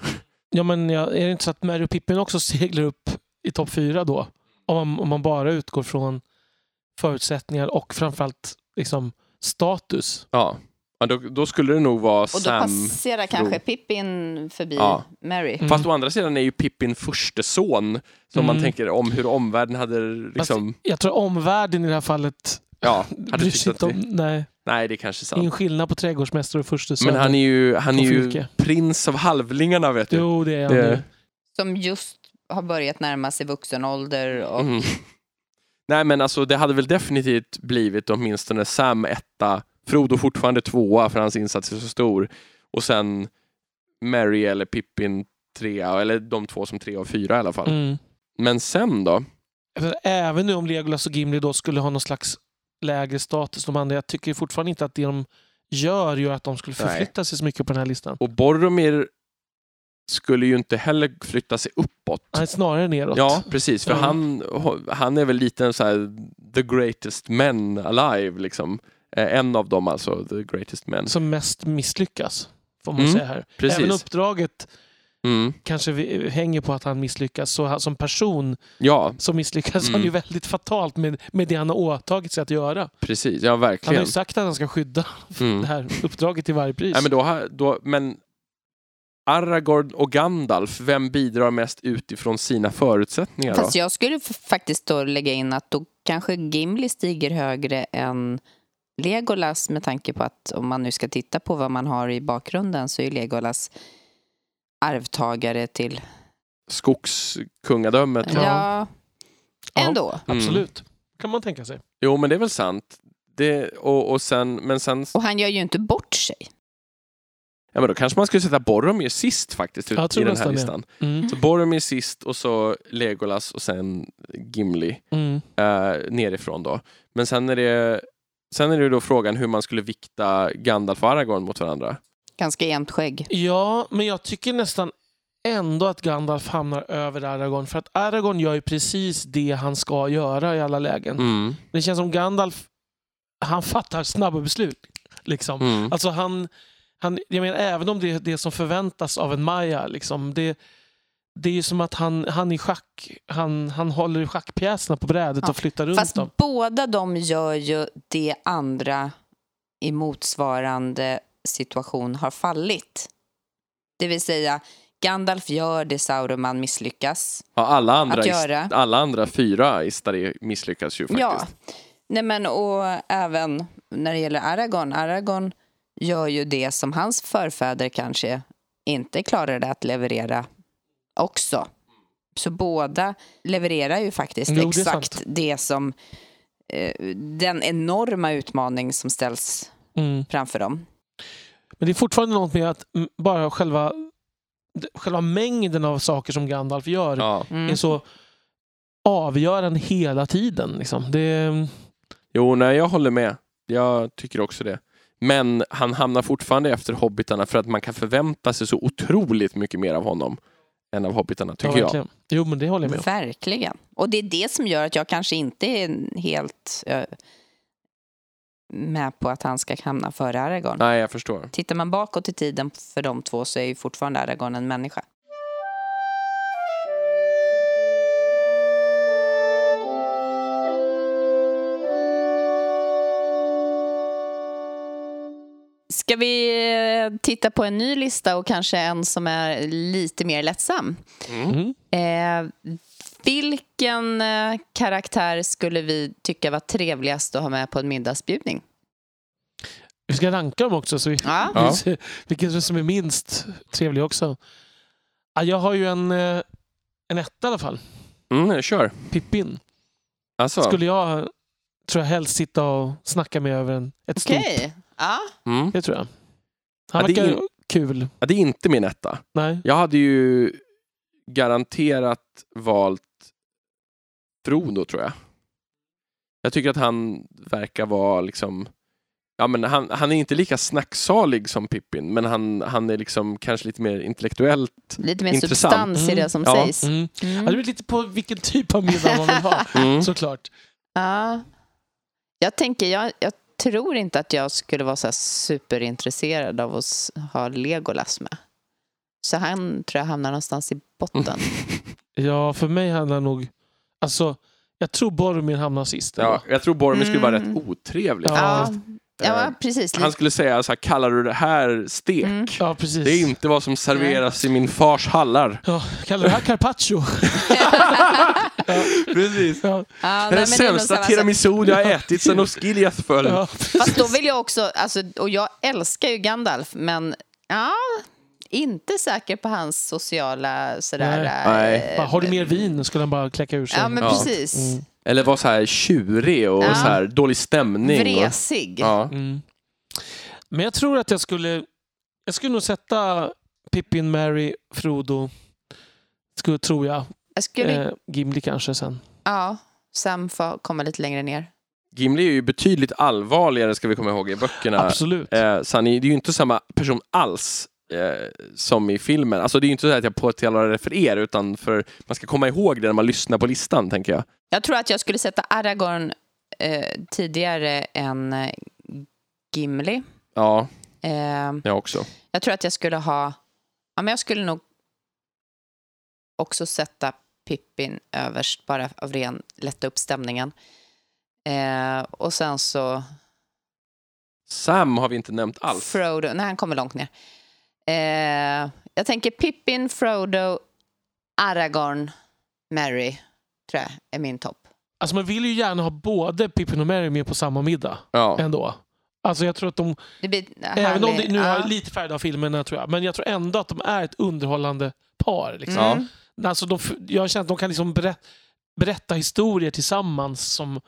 S2: Ja, men ja, är det inte så att Mary och Pippin också seglar upp i topp fyra då? Om man, om man bara utgår från förutsättningar och framförallt liksom, status.
S1: Ja, ja då, då skulle det nog vara
S4: Och då
S1: Sam.
S4: passerar kanske Pippin förbi
S1: Ja.
S4: Mary.
S2: Mm.
S1: Fast å andra sidan är ju Pippin förste son. Så om man
S2: Mm.
S1: tänker om hur omvärlden hade liksom,
S2: Jag tror omvärlden i det här fallet
S1: ja, hade
S2: bryr inte om...
S1: det,
S2: Nej,
S1: Nej, det är kanske
S2: det är en
S1: sant.
S2: skillnad på trädgårdsmästare och första son.
S1: Men han är ju, han är ju prins av halvlingarna vet du.
S2: Jo, det är han
S1: Det-.
S4: Som just har börjat närma sig vuxen ålder. Och,
S1: Mhm. Nej men alltså det hade väl definitivt blivit åtminstone Sam etta, Frodo fortfarande tvåa för hans insats är så stor. Och sen Mary eller Pippin trea, eller de två som tre och fyra i alla fall.
S2: Mm.
S1: Men sen då?
S2: För Även nu om Legolas och Gimli då skulle ha någon slags lägre status de andra. Jag tycker fortfarande inte att det de gör gör att de skulle
S1: Nej.
S2: förflytta sig så mycket på den här listan.
S1: Och Boromir skulle ju inte heller flytta sig uppåt.
S2: Nej, snarare neråt.
S1: Ja, precis. För
S2: Ja.
S1: han, han är väl lite en så här the greatest men alive liksom. Eh, En av dem alltså, the greatest men.
S2: Som mest misslyckas, får man
S1: Mm,
S2: säga här.
S1: precis.
S2: Även uppdraget
S1: Mm.
S2: kanske vi- hänger på att han misslyckas. Så som person
S1: Ja,
S2: så misslyckas
S1: Mm.
S2: han ju väldigt fatalt med, med det han har åtagit sig att göra.
S1: precis. Ja,
S2: Han har
S1: verkligen.
S2: ju sagt att han ska skydda
S1: Mm.
S2: det här uppdraget till varje pris.
S1: Nej, men, då, då, men Aragorn och Gandalf, vem bidrar mest utifrån sina förutsättningar? Då?
S4: Fast jag skulle faktiskt då lägga in att då kanske Gimli stiger högre än Legolas med tanke på att om man nu ska titta på vad man har i bakgrunden så är Legolas arvtagare till...
S1: Skogskungadömet.
S2: Ja,
S4: Ja. ändå.
S1: Mm.
S2: Absolut. kan man tänka sig.
S1: Jo, men det är väl sant. Det, och, och sen, men sen,
S4: Och han gör ju inte bort sig.
S1: Ja, men då kanske man skulle sätta Boromir sist faktiskt i den här listan.
S2: Mm.
S1: Så Boromir sist och så Legolas och sen Gimli
S2: Mm.
S1: eh, nerifrån då. Men sen är det Sen är det då frågan hur man skulle vikta Gandalf och Aragorn mot varandra.
S4: Ganska jämnt skägg.
S2: Ja, men jag tycker nästan ändå att Gandalf hamnar över Aragorn. För att Aragorn gör ju precis det han ska göra i alla lägen.
S1: Mm.
S2: Det känns som Gandalf, han fattar snabba beslut. Liksom.
S1: Mm.
S2: Alltså han, han, jag menar, även om det är det som förväntas av en Maja, liksom, det, det är ju som att han, han i schack, han, han håller i schackpjäserna på brädet
S4: Ja,
S2: och flyttar runt
S4: Fast
S2: dem.
S4: båda de gör ju det andra i motsvarande situation har fallit. Det vill säga, Gandalf gör det Sauron misslyckas
S1: Ja, alla, andra
S4: att göra.
S1: alla andra fyra Istari misslyckas ju faktiskt.
S4: Ja, Nej, men, och även när det gäller Aragorn. Aragorn gör ju det som hans förfäder kanske inte klarade att leverera också. Så båda levererar ju faktiskt
S2: Jo, det
S4: exakt
S2: sant.
S4: det som eh, den enorma utmaning som ställs
S2: Mm.
S4: framför dem.
S2: Men det är fortfarande något med att bara själva, själva mängden av saker som Gandalf gör
S1: Ja.
S4: Mm.
S2: är så avgörande hela tiden. Liksom. Det,
S1: Jo, nej, jag håller med. Jag tycker också det. Men han hamnar fortfarande efter hobbitarna för att man kan förvänta sig så otroligt mycket mer av honom än av hobbitarna, tycker
S2: ja,
S1: jag.
S2: verkligen. Jo, men det håller jag med om.
S4: Verkligen. Och det är det som gör att jag kanske inte är helt eh, med på att han ska hamna före Aragorn.
S1: Nej, jag förstår.
S4: Tittar man bakåt i tiden för de två så är ju fortfarande Aragorn en människa. Ska vi eh, titta på en ny lista och kanske en som är lite mer lättsam?
S2: Mm.
S4: Eh, vilken eh, karaktär skulle vi tycka var trevligast att ha med på en middagsbjudning?
S2: Vi ska ranka dem också så vi,
S4: Ja.
S1: Ja.
S2: vi ser vilken som är minst trevlig också. Ja, jag har ju en, eh, en etta i alla fall.
S1: Mm, kör.
S2: Pippin.
S1: Alltså,
S2: Skulle jag, tror jag, helst sitta och snacka med över en, ett stort.
S4: Okej. Ja.
S1: mm.
S2: Det tror jag. Han
S1: Ja, det är
S2: verkar kul.
S1: ja, det är inte min etta.
S2: Nej.
S1: Jag hade ju garanterat valt Frodo, tror jag. Jag tycker att han verkar vara liksom... Ja, men han, han är inte lika snacksalig som Pippin, men han, han är liksom kanske lite mer intellektuellt.
S4: Lite mer
S1: Intressant.
S4: substans i
S2: Mm.
S4: det som
S1: Ja.
S4: sägs.
S2: Mm.
S4: Mm.
S2: Ja, det beror lite på vilken typ av middag man vill ha.
S1: Mm.
S2: Såklart.
S4: Ja. Jag tänker, jag, jag tror inte att jag skulle vara så här superintresserad av att ha Legolas med. Så han tror jag hamnar någonstans i botten.
S2: Ja, för mig handlar nog... Alltså, jag tror Boromir hamnar sist.
S1: Ja, jag tror Boromir skulle vara
S4: Mm.
S1: rätt otrevlig.
S2: Ja.
S4: Ja, ja
S1: Eh,
S4: precis.
S1: Han skulle säga så här, kallar du det här stek?
S4: Mm.
S2: Ja, precis.
S1: Det är inte vad som serveras i min fars hallar.
S2: Ja, kallar du det här carpaccio?
S1: Precis.
S2: ja,
S4: Ja,
S1: Det är den sämsta tiramisu jag har ätit sedan Osgiliath föll.
S2: ja.
S4: Fast då vill jag också, alltså, och jag älskar ju Gandalf, men ja, inte säker på hans sociala sådär...
S2: Nej.
S4: eh,
S2: Bara, Har du mer vin? Skulle han bara kläcka ur sig.
S4: Ja, men
S1: Ja.
S4: precis.
S2: Mm.
S1: Eller var så här tjurig och
S4: Ja.
S1: så här dålig stämning. Och,
S4: Vresig.
S1: ja.
S2: Mm. Men jag tror att jag skulle... Jag skulle nog sätta Pippin, Mary, Frodo. Skulle, tror jag.
S4: Jag skulle,
S2: Eh, Gimli kanske sen.
S4: ja, Sam får komma lite längre ner.
S1: Gimli är ju betydligt allvarligare ska vi komma ihåg i böckerna.
S2: Absolut.
S1: Eh, så han är, det är ju inte samma person alls eh, som i filmen. Alltså det är ju inte så att jag påtalar det för er utan för man ska komma ihåg det när man lyssnar på listan tänker jag.
S4: Jag tror att jag skulle sätta Aragorn eh, tidigare än eh, Gimli.
S1: Ja,
S4: Eh,
S1: jag också.
S4: jag tror att jag skulle ha... Ja, men jag skulle nog också sätta Pippin överst, bara av ren lätta upp stämningen. Eh, och sen så
S1: Sam har vi inte nämnt alls.
S4: Frodo, nej han kommer långt ner. Eh, jag tänker Pippin, Frodo, Aragorn, Merry, tror jag är min topp.
S2: Alltså man vill ju gärna ha både Pippin och Mary med på samma middag.
S1: Ja.
S2: Ändå. Alltså jag tror att de,
S4: Det blir
S2: även om det nu
S4: ja.
S2: har lite färg av filmerna tror jag, men jag tror ändå att de är ett underhållande par. Liksom.
S4: Mm.
S2: Alltså de, jag känner att de kan liksom berä, berätta historier tillsammans som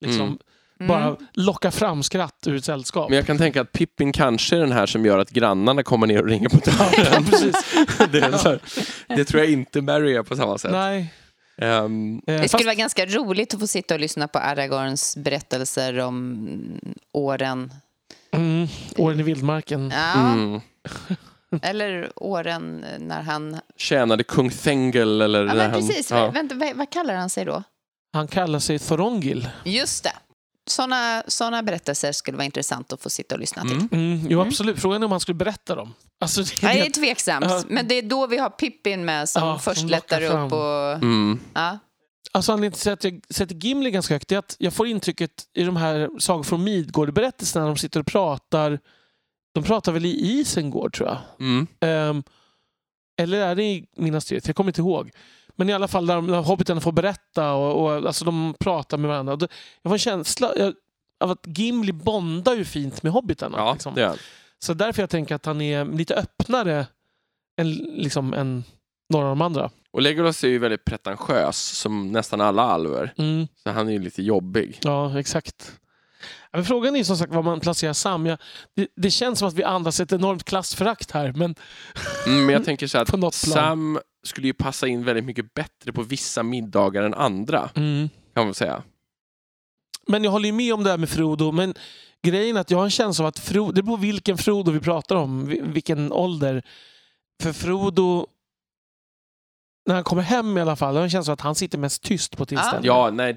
S2: liksom
S1: Mm.
S4: Mm.
S2: bara lockar fram skratt ur ett sällskap.
S1: Men jag kan tänka att Pippin kanske är den här som gör att grannarna kommer ner och ringer på dörren.
S2: precis.
S1: det, är så här, det tror jag inte Mary är på samma sätt.
S2: Nej. Eh,
S4: Det
S2: fast-
S4: skulle vara ganska roligt att få sitta och lyssna på Aragorns berättelser om åren.
S2: Mm, åren i vildmarken.
S4: Ja,
S1: mm,
S4: eller åren när han...
S1: tjänade kung Thengel eller
S4: Ja,
S1: när
S4: men
S1: han,
S4: precis.
S1: ja.
S4: Vänta, vad, vad kallar han sig då?
S2: Han kallar sig Thorongil.
S4: Just det. Såna, såna berättelser skulle vara intressant att få sitta och lyssna till.
S1: Mm.
S2: Mm, jo,
S4: Mm.
S2: absolut. Frågan är om han skulle berätta dem. Alltså, det,
S4: är
S2: det,
S4: tveksamt,
S2: Ja.
S4: men det är då vi har Pippin med som
S2: Ja,
S4: först
S2: som
S4: lättar upp. Och,
S1: Mm.
S4: ja.
S2: alltså, anledningen till att jag sätter Gimli ganska högt är att jag får intrycket i de här Sagor från Midgård-berättelserna när de sitter och pratar. De pratar väl i Isengård, tror jag.
S1: Mm.
S2: Ehm, eller är det i Minas? Jag kommer inte ihåg. Men i alla fall där, där hobbiterna får berätta och, och alltså, de pratar med varandra. Det- Jag får en känsla jag, av att Gimli bondar ju fint med hobbitarna.
S1: Ja,
S2: liksom.
S1: det är han.
S2: Så därför jag tänker att han är lite öppnare än, liksom, än några av de andra.
S1: Och Legolas är ju väldigt pretentiös, som nästan alla alver.
S2: Mm.
S1: Så han är ju lite jobbig.
S2: Ja, exakt. Men frågan är som sagt var man placerar Sam. Jag, det, det känns som att vi andas ett enormt klassförakt här. Men
S1: Mm, men jag tänker så här att. Sam skulle ju passa in väldigt mycket bättre på vissa middagar än andra,
S2: mm.
S1: kan man säga.
S2: Men jag håller ju med om det här med Frodo. Men grejen är att jag har en känsla av att Frodo, det beror på vilken Frodo vi pratar om, vi- vilken ålder. För Frodo, när han kommer hem i alla fall, har jag en känsla av att han sitter mest tyst på tillställningen.
S1: Ja, nej,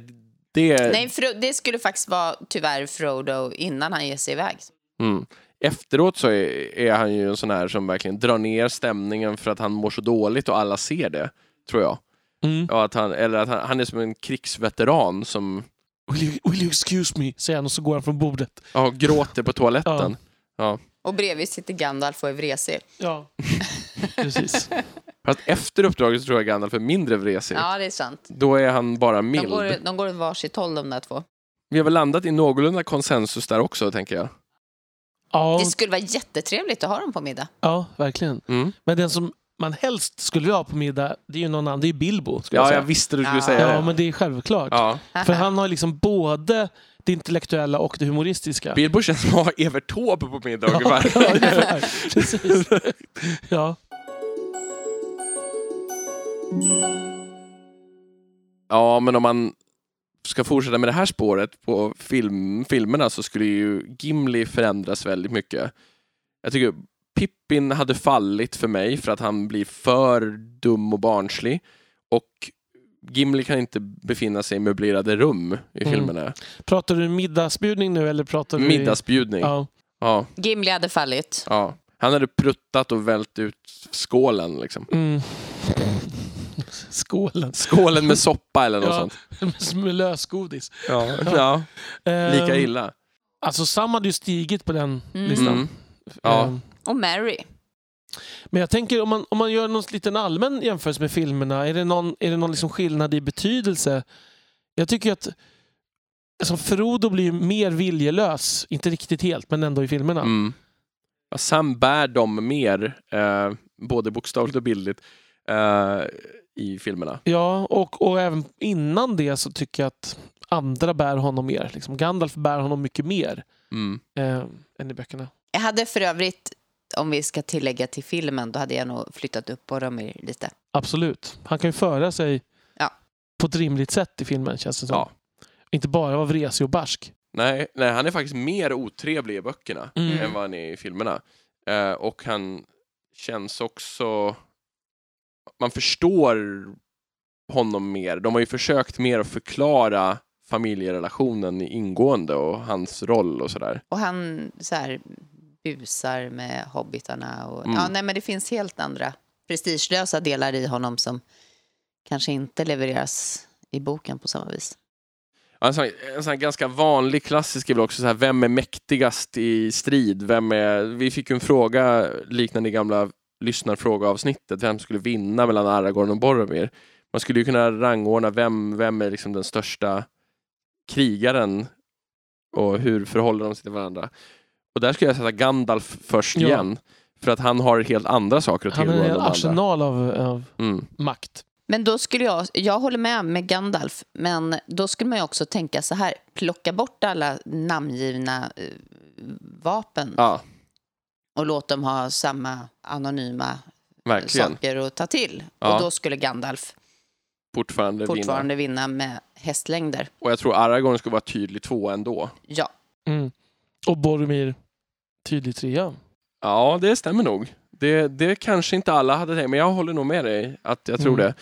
S1: det...
S4: Nej, Fro- det skulle faktiskt vara tyvärr Frodo innan han ger sig iväg.
S1: Mm. Efteråt så är, är han ju en sån här som verkligen drar ner stämningen för att han mår så dåligt och alla ser det, tror jag.
S2: Mm.
S1: Ja, att han, eller att han, han är som en krigsveteran som
S2: Will, you, will you excuse me? säger han och så går han från bordet.
S1: ja, gråter på toaletten.
S4: Och bredvid sitter Gandalf och är vresig.
S2: Ja, precis.
S1: Fast efter uppdraget så tror jag Gandalf är mindre vresig.
S4: Ja, det är sant.
S1: Då är han bara
S4: De
S1: mild.
S4: går, de går varsitt håll de där två.
S1: Vi har väl landat i någorlunda konsensus där också, tänker jag.
S2: Ja,
S4: Det skulle vara jättetrevligt att ha dem på middag.
S2: ja, verkligen.
S1: Mm.
S2: Men den som man helst skulle vilja ha på middag, det är ju någon annan. Det är Bilbo. Skulle jag
S1: Ja,
S2: säga.
S1: jag visste du skulle
S4: Ja.
S1: säga
S2: ja,
S1: det.
S2: men det är självklart.
S1: Ja.
S2: För han har liksom både det intellektuella och det humoristiska.
S1: Bilbo känns som att ha Evert Taube på middag
S2: Ja,
S1: ungefär.
S2: ja. Precis. Ja.
S1: Ja, men om man ska fortsätta med det här spåret på film, filmerna så skulle ju Gimli förändras väldigt mycket. Jag tycker Pippin hade fallit för mig för att han blir för dum och barnslig. Och Gimli kan inte befinna sig i möblerade rum i
S2: Mm.
S1: filmerna.
S2: Pratar du middagsbjudning nu eller pratar du...
S1: Middagsbjudning. Ja.
S2: Ja.
S1: Ja,
S4: Gimli hade fallit.
S1: Han hade pruttat och vält ut skålen. Liksom.
S2: Mm. Skålen.
S1: Skålen med soppa eller något
S2: Ja.
S1: sånt.
S2: Med lösgodis.
S1: Ja. ja, lika
S2: Ehm,
S1: illa.
S2: Alltså Sam hade ju stigit på den
S4: Mm.
S2: listan.
S1: Mm. Ja.
S2: Ehm,
S4: Och Mary.
S2: Men jag tänker om man, om man gör någon liten allmän jämförelse med filmerna, är det någon, är det någon liksom skillnad i betydelse? Jag tycker att alltså Frodo blir mer viljelös, inte riktigt helt, men ändå i filmerna.
S1: Mm. Sam bär dem mer, eh, både bokstavligt och bildligt, eh, i filmerna.
S2: Ja, och, och även innan det så tycker jag att andra bär honom mer. Liksom Gandalf bär honom mycket mer
S1: Mm.
S2: eh, än i böckerna.
S4: Jag hade för övrigt, om vi ska tillägga till filmen, då hade jag nog flyttat upp Boromir lite.
S2: Absolut. Han kan ju föra sig
S4: Ja.
S2: på ett rimligt sätt i filmen, känns det som.
S1: Ja.
S2: Inte bara vara vresig och barsk.
S1: Nej, nej, han är faktiskt mer otrevlig i böckerna
S2: Mm.
S1: än vad han är i filmerna. Eh, och han känns också... Man förstår honom mer. De har ju försökt mer att förklara familjerelationen ingående och hans roll och sådär.
S4: Och han så här, busar med hobbitarna. Och,
S1: Mm.
S4: ja, nej, men det finns helt andra prestigelösa delar i honom som kanske inte levereras i boken på samma vis.
S1: En sån, en sån ganska vanlig klassisk är väl också så här, vem är mäktigast i strid? Vem är, vi fick en fråga liknande i gamla lyssnarfrågeavsnittet, vem skulle vinna mellan Aragorn och Boromir? Man skulle ju kunna rangordna vem, vem är liksom den största krigaren och hur förhåller de sig till varandra? Och där skulle jag sätta Gandalf först
S2: Ja.
S1: igen, för att han har helt andra saker att
S2: Han
S1: tillgå
S2: är
S1: än
S2: en
S1: de andra.
S2: arsenal av, av
S1: Mm.
S2: makt.
S4: Men då skulle jag, jag håller med med Gandalf, men då skulle man ju också tänka så här, plocka bort alla namngivna eh, vapen
S1: Ja,
S4: och låt dem ha samma anonyma
S1: verkligen.
S4: saker att ta till.
S1: Ja.
S4: Och då skulle Gandalf
S1: Fortfarande, vinna.
S4: fortfarande vinna med hästlängder.
S1: Och jag tror Aragorn skulle vara tydlig två ändå.
S4: Ja,
S2: Mm. Och Boromir, tydlig trea.
S1: Ja, det stämmer nog. Det, det kanske inte alla hade tänkt, men jag håller nog med dig att jag tror
S2: Mm.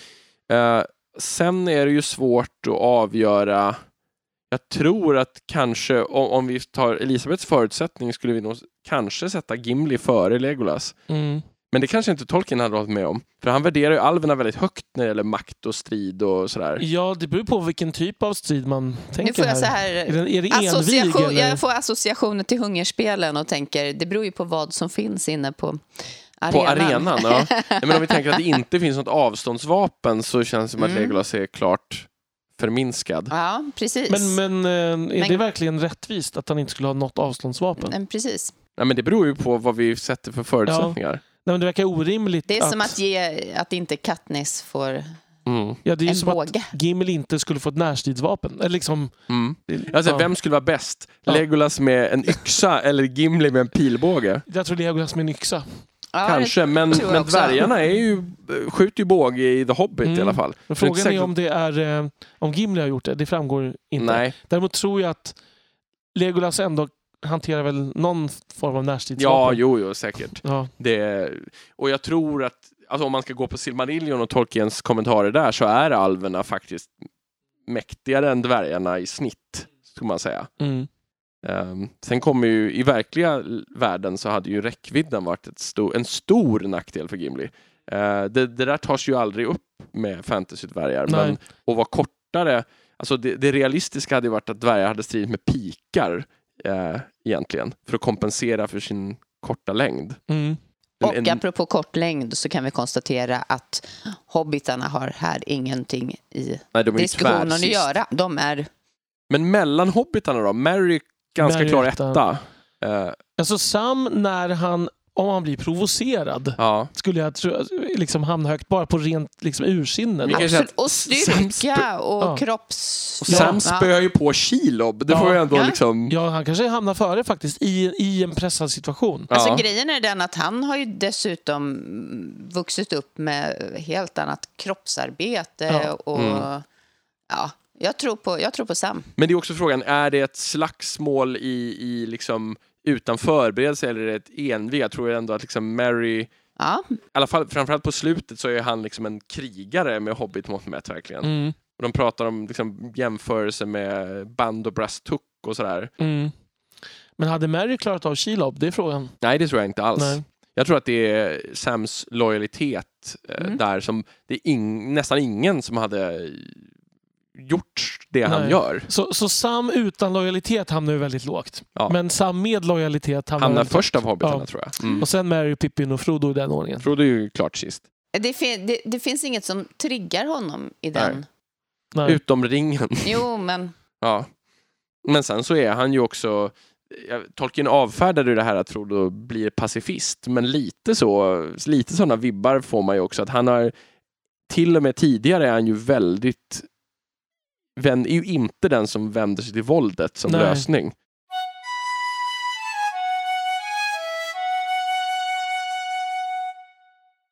S1: det. Eh, sen är det ju svårt att avgöra. Jag tror att kanske, om, om vi tar Elisabeths förutsättning, skulle vi nog kanske sätta Gimli före Legolas.
S2: Mm.
S1: Men det kanske inte Tolkien hade hållit med om. För han värderar ju alverna väldigt högt när det gäller makt och strid och sådär.
S2: Ja, det beror på vilken typ av strid man tänker
S4: nu får jag så
S2: här.
S4: här...
S2: Är det, är det envig eller?
S4: jag får associationer till hungerspelen och tänker, det beror ju på vad som finns inne på arenan.
S1: På arenan, ja. Nej, Men om vi tänker att det inte finns något avståndsvapen så känns det som att
S4: Mm.
S1: Legolas är klart förminskad.
S4: Ja, precis.
S2: Men, men eh, är
S4: Men-
S2: det verkligen rättvist att han inte skulle ha något avståndsvapen?
S4: Men precis.
S1: Nej, men det beror ju på vad vi sätter för förutsättningar.
S2: men det verkar orimligt
S4: Det är
S2: att,
S4: som att, ge, att inte Katniss får
S1: Mm.
S2: ja, det är ju
S4: en
S2: som att
S4: båge.
S2: Gimli inte skulle få ett närstridsvapen. Eller liksom,
S1: Mm. Alltså,
S2: ja.
S1: Vem skulle vara bäst?
S2: Ja.
S1: Legolas med en yxa eller Gimli med en pilbåge?
S2: Jag tror Legolas med en yxa.
S4: Ja,
S1: Kanske, men, men dvärgarna är ju, skjuter ju båge i The Hobbit
S2: Mm.
S1: i alla fall.
S2: Men
S1: är
S2: frågan är
S1: säkert-
S2: om det är eh, om Gimli har gjort det. Det framgår inte.
S1: Nej.
S2: Däremot tror jag att Legolas ändå hanterar väl någon form av
S1: Ja,
S2: närstridsvapen.
S1: jo, jo, säkert.
S2: Ja.
S1: Det, och jag tror att, alltså om man ska gå på Silmarillion och Tolkiens kommentarer där så är alverna faktiskt mäktigare än dvärgarna i snitt, skulle man säga.
S2: Mm.
S1: Um, sen kommer ju, i verkliga världen så hade ju räckvidden varit ett sto- en stor nackdel för Gimli. Eh, det, det där tas ju aldrig upp med fantasy-dvärgar,
S2: Nej.
S1: men att vara kortare, alltså det, det realistiska hade varit att dvärgar hade stridit med pikar eh, egentligen, för att kompensera för sin korta längd.
S2: Mm.
S1: En-
S4: Och
S1: en-
S4: apropå kort längd så kan vi konstatera att hobbitarna har här ingenting i
S1: nej, de är ju
S4: diskussionen att göra. De är
S1: Men mellan hobbitarna då? Mary ganska
S2: Mary
S1: klar
S2: etta.
S1: etta. Eh,
S2: Alltså Sam, när han, om han blir provocerad,
S1: ja.
S2: skulle jag tro, liksom hamna högt bara på rent liksom, ursinne.
S4: Absolut, och styrka och
S2: Ja.
S4: kropps...
S1: Och Sam spöar ju på Kilob. Det
S2: Ja.
S1: får ju ändå
S4: Ja.
S1: liksom...
S2: Ja, han kanske hamnar före faktiskt i, i en pressad situation.
S4: Alltså grejen är den att han har ju dessutom vuxit upp med helt annat kroppsarbete
S2: Ja.
S4: och
S1: Mm.
S4: ja, jag tror på, jag tror på Sam.
S1: Men det är också frågan, är det ett slagsmål i, i liksom utan förberedelse eller ett envig? Jag tror ändå att liksom Mary,
S4: Ja,
S1: i alla fall framförallt på slutet så är han liksom en krigare med hobbit-mått mätt verkligen.
S2: Mm.
S1: Och de pratar om liksom jämförelse med band och Brastook och sådär.
S2: Mm. Men hade Mary klarat av Shelob? Det är frågan.
S1: Nej, det tror jag inte alls.
S2: Nej.
S1: Jag tror att det är Sams lojalitet eh,
S4: Mm.
S1: där som det är ing, nästan ingen som hade gjort det han
S2: Nej.
S1: gör.
S2: Så, så Sam utan lojalitet hamnar ju väldigt lågt.
S1: Ja.
S2: Men Sam med lojalitet hamnar,
S1: Hamnar först av
S2: högt.
S1: hobbitarna
S2: Ja.
S1: tror jag. Mm.
S2: Och sen Mary, Pippin och Frodo i den ordningen.
S1: Frodo är ju klart sist.
S4: det, fin- det, det finns inget som triggar honom i den.
S1: Nej.
S2: Nej.
S1: Utom ringen.
S4: Jo, men
S1: Ja. Men sen så är han ju också Tolkien avfärdade det här att Frodo blir pacifist, men lite så, lite sådana vibbar får man ju också att han har till och med tidigare är han ju väldigt vänd, är ju inte den som vänder sig till våldet som
S2: Nej.
S1: lösning.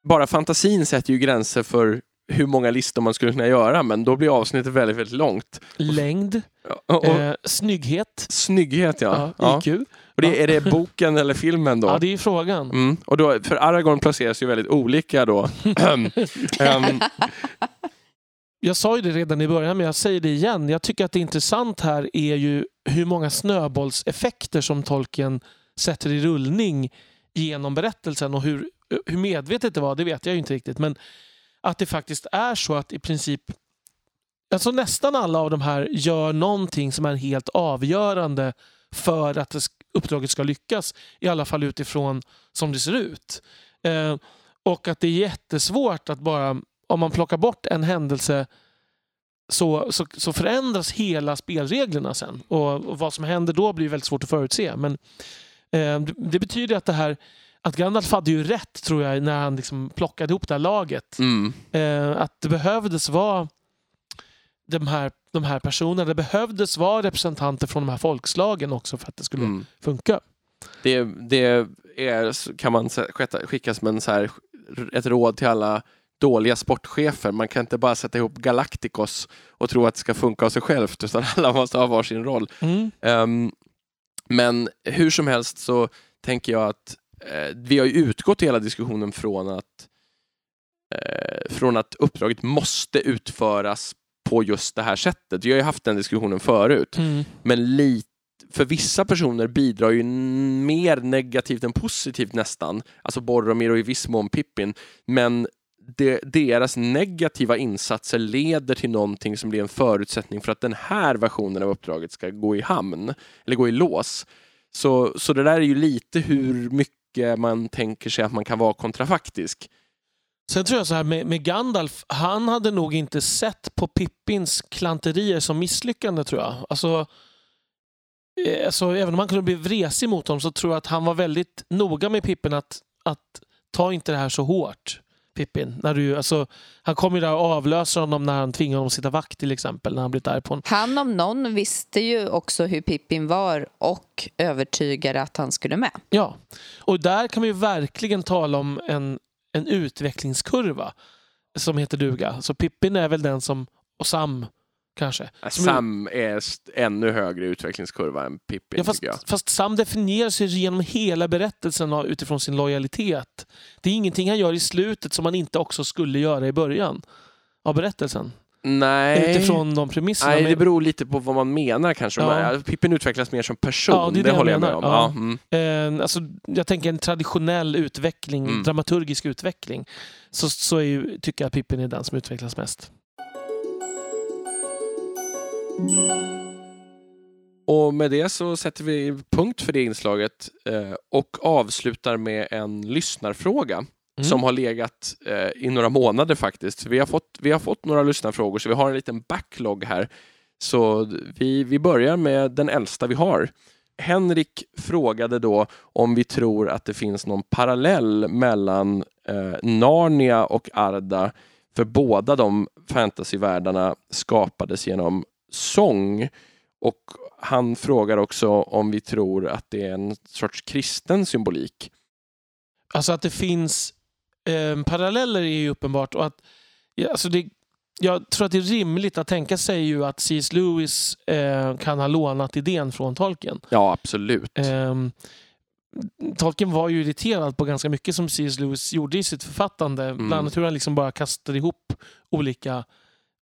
S1: Bara fantasin sätter ju gränser för hur många listor man skulle kunna göra, men då blir avsnittet väldigt, väldigt långt.
S2: Längd,
S1: Och, och,
S2: eh, snygghet,
S1: Snygghet ja.
S2: ja,
S1: ja.
S2: IQ.
S1: Och det, är det boken eller filmen då?
S2: Ja, det är ju frågan.
S1: Mm. Och då, för Aragorn placeras ju väldigt olika då. Ehm,
S2: jag sa ju det redan i början, men jag säger det igen. Jag tycker att det intressant här är ju hur många snöbollseffekter som Tolkien sätter i rullning genom berättelsen och hur, hur medvetet det var, det vet jag ju inte riktigt. Men att det faktiskt är så att i princip alltså nästan alla av de här gör någonting som är helt avgörande för att uppdraget ska lyckas. I alla fall utifrån som det ser ut. Eh, och att det är jättesvårt att bara, om man plockar bort en händelse så, så, så förändras hela spelreglerna sen. Och, och vad som händer då blir väldigt svårt att förutse. Men eh, det, det betyder att det här att Gandalf hade ju rätt tror jag när han liksom plockade ihop det här laget.
S1: mm.
S2: Eh, att det behövdes vara de här, de här personerna. Det behövdes vara representanter från de här folkslagen också för att det skulle
S1: Mm.
S2: funka.
S1: Det, det är, kan man skicka som en så här, ett råd till alla dåliga sportchefer. Man kan inte bara sätta ihop Galacticos och tro att det ska funka av sig självt, utan alla måste ha varsin roll.
S2: Mm.
S1: Ehm, men hur som helst så tänker jag att eh, vi har ju utgått hela diskussionen från att eh, från att uppdraget måste utföras på just det här sättet. Vi har ju haft den diskussionen förut.
S2: Mm.
S1: Men lit, för vissa personer bidrar ju mer negativt än positivt nästan. Alltså Boromir och i viss mån Pippin. Men de, deras negativa insatser leder till någonting som blir en förutsättning för att den här versionen av uppdraget ska gå i hamn. Eller gå i lås. Så, så det där är ju lite hur mycket man tänker sig att man kan vara kontrafaktisk.
S2: Sen tror jag så här med, med Gandalf, han hade nog inte sett på Pippins klanterier som misslyckande tror jag. Alltså, eh, alltså, även om han kunde bli vresig mot dem så tror jag att han var väldigt noga med Pippin att, att ta inte det här så hårt. Pippin. När du, alltså, han kommer ju där och avlöser honom när han tvingar honom att sitta vakt till exempel. När han blir arg på honom.
S4: Han om någon visste ju också hur Pippin var och övertygade att han skulle med.
S2: Ja, och där kan vi verkligen tala om en, en utvecklingskurva som heter duga. Så Pippin är väl den som, och Sam kanske.
S1: Sam är ännu högre utvecklingskurva än Pippin
S2: Ja, fast,
S1: tycker jag.
S2: fast Sam definierar sig genom hela berättelsen utifrån sin lojalitet. Det är ingenting han gör i slutet som han inte också skulle göra i början av berättelsen.
S1: Nej.
S2: Utifrån de premisserna.
S1: Nej, det beror lite på vad man menar kanske.
S2: Ja.
S1: Pippin utvecklas mer som person,
S2: Ja, det
S1: det,
S2: det jag
S1: håller jag med
S2: menar.
S1: om.
S2: Ja.
S1: Ja. Mm.
S2: Eh, alltså, jag tänker en traditionell utveckling,
S1: Mm.
S2: dramaturgisk utveckling. Så, så ju, tycker jag att Pippin är den som utvecklas mest.
S1: Och med det så sätter vi punkt för det inslaget eh, och avslutar med en lyssnarfråga
S2: Mm.
S1: som har legat eh, i några månader faktiskt. Vi har, fått, vi har fått några lyssnarfrågor så vi har en liten backlog här. Så vi, vi börjar med den äldsta vi har. Henrik frågade då om vi tror att det finns någon parallell mellan eh, Narnia och Arda för båda de fantasyvärldarna skapades genom sång och han frågar också om vi tror att det är en sorts kristen symbolik.
S2: Alltså att det finns eh, paralleller är ju uppenbart. Och att, ja, alltså det, jag tror att det är rimligt att tänka sig ju att C.S. Lewis eh, kan ha lånat idén från Tolkien.
S1: Ja, absolut.
S2: Ehm, Tolkien var ju irriterad på ganska mycket som C.S. Lewis gjorde i sitt författande.
S1: Mm.
S2: Bland annat hur han liksom bara kastade ihop olika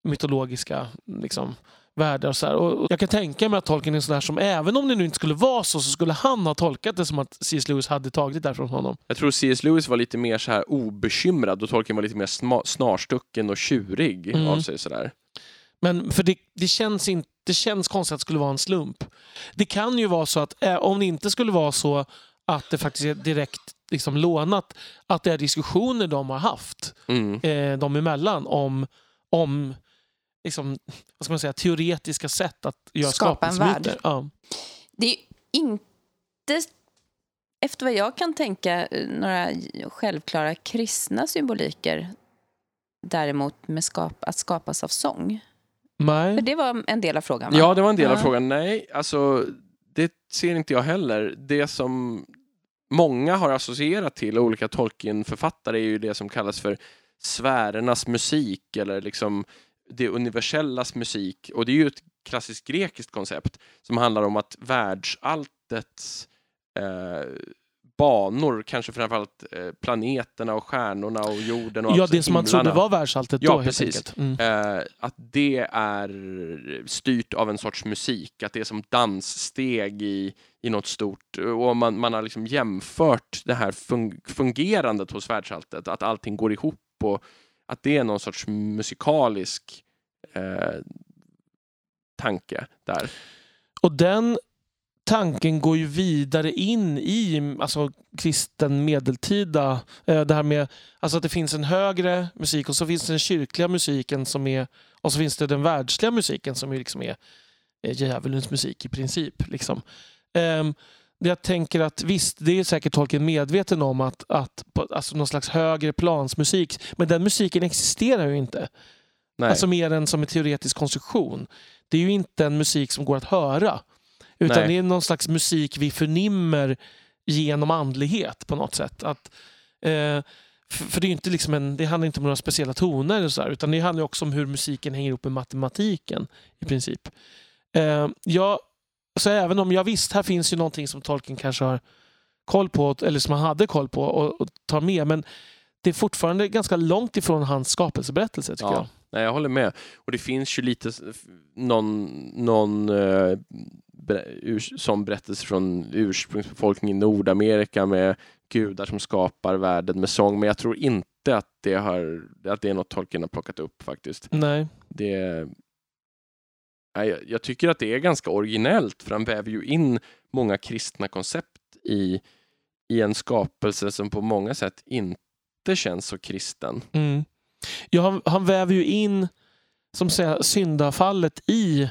S2: mytologiska liksom, världar. Och så här. Och jag kan tänka mig att Tolkien är sån där som, även om det nu inte skulle vara så, så skulle han ha tolkat det som att C.S. Lewis hade tagit det från honom.
S1: Jag tror C.S. Lewis var lite mer så här obekymrad och Tolkien var lite mer snarstucken och tjurig
S2: Mm.
S1: av sig. Sådär.
S2: Men för det, det, känns inte, det känns konstigt att det skulle vara en slump. Det kan ju vara så att eh, om det inte skulle vara så att det faktiskt är direkt liksom lånat, att det är diskussioner de har haft
S1: Mm.
S2: eh, de emellan om, om liksom, vad ska man säga, teoretiska sätt att göra
S4: Skapa en värld.
S2: Ja.
S4: Det är inte, efter vad jag kan tänka, några självklara kristna symboliker däremot med skap, att skapas av sång. För
S2: Nej.
S4: det var en del av frågan, va?
S1: Ja, det var en del av
S4: Ja.
S1: frågan. Nej, alltså det ser inte jag heller. Det som många har associerat till olika Tolkien-författare är ju det som kallas för sfärernas musik eller liksom det universellas musik. Och det är ju ett klassiskt grekiskt koncept som handlar om att världsalltets eh, banor, kanske framförallt eh, planeterna och stjärnorna och jorden och
S2: Ja, det som man trodde var världsalltet
S1: Ja,
S2: då helt
S1: precis.
S2: enkelt. Mm.
S1: Eh, att det är styrt av en sorts musik, att det är som danssteg i, i något stort. Och man, man har liksom jämfört det här fun- fungerandet hos världsalltet, att allting går ihop och att det är någon sorts musikalisk eh, tanke där.
S2: Och den tanken går ju vidare in i alltså, kristen medeltida. Eh, det här med alltså att det finns en högre musik och så finns det den kyrkliga musiken som är och så finns det den världsliga musiken som ju liksom är är djävulens musik i princip. Liksom. Ehm, jag tänker att visst, det är säkert Tolkien medveten om att, att alltså någon slags högre plansmusik, men den musiken existerar ju inte.
S1: Nej.
S2: Alltså mer än som en teoretisk konstruktion. Det är ju inte en musik som går att höra. Utan
S1: Nej.
S2: det är någon slags musik vi förnimmer genom andlighet på något sätt. Att, eh, för, det, är inte liksom en, det handlar inte om några speciella toner eller så här, utan det handlar också om hur musiken hänger ihop med matematiken i princip. Eh, ja, så även om jag visst, här finns ju någonting som Tolkien kanske har koll på, eller som han hade koll på och, och tar med, men det är fortfarande ganska långt ifrån hans skapelseberättelse tycker
S1: Ja.
S2: jag.
S1: Nej, jag håller med. Och det finns ju lite någon, någon eh, som berättelse från ursprungsbefolkningen i Nordamerika med gudar som skapar världen med sång. Men jag tror inte att det, har, att det är något Tolkien har plockat upp faktiskt.
S2: Nej.
S1: Det, jag- jag tycker att det är ganska originellt för han väver ju in många kristna koncept i, i en skapelse som på många sätt inte känns så kristen.
S2: Mm. Ja, han, han väver ju in som säga, syndafallet i,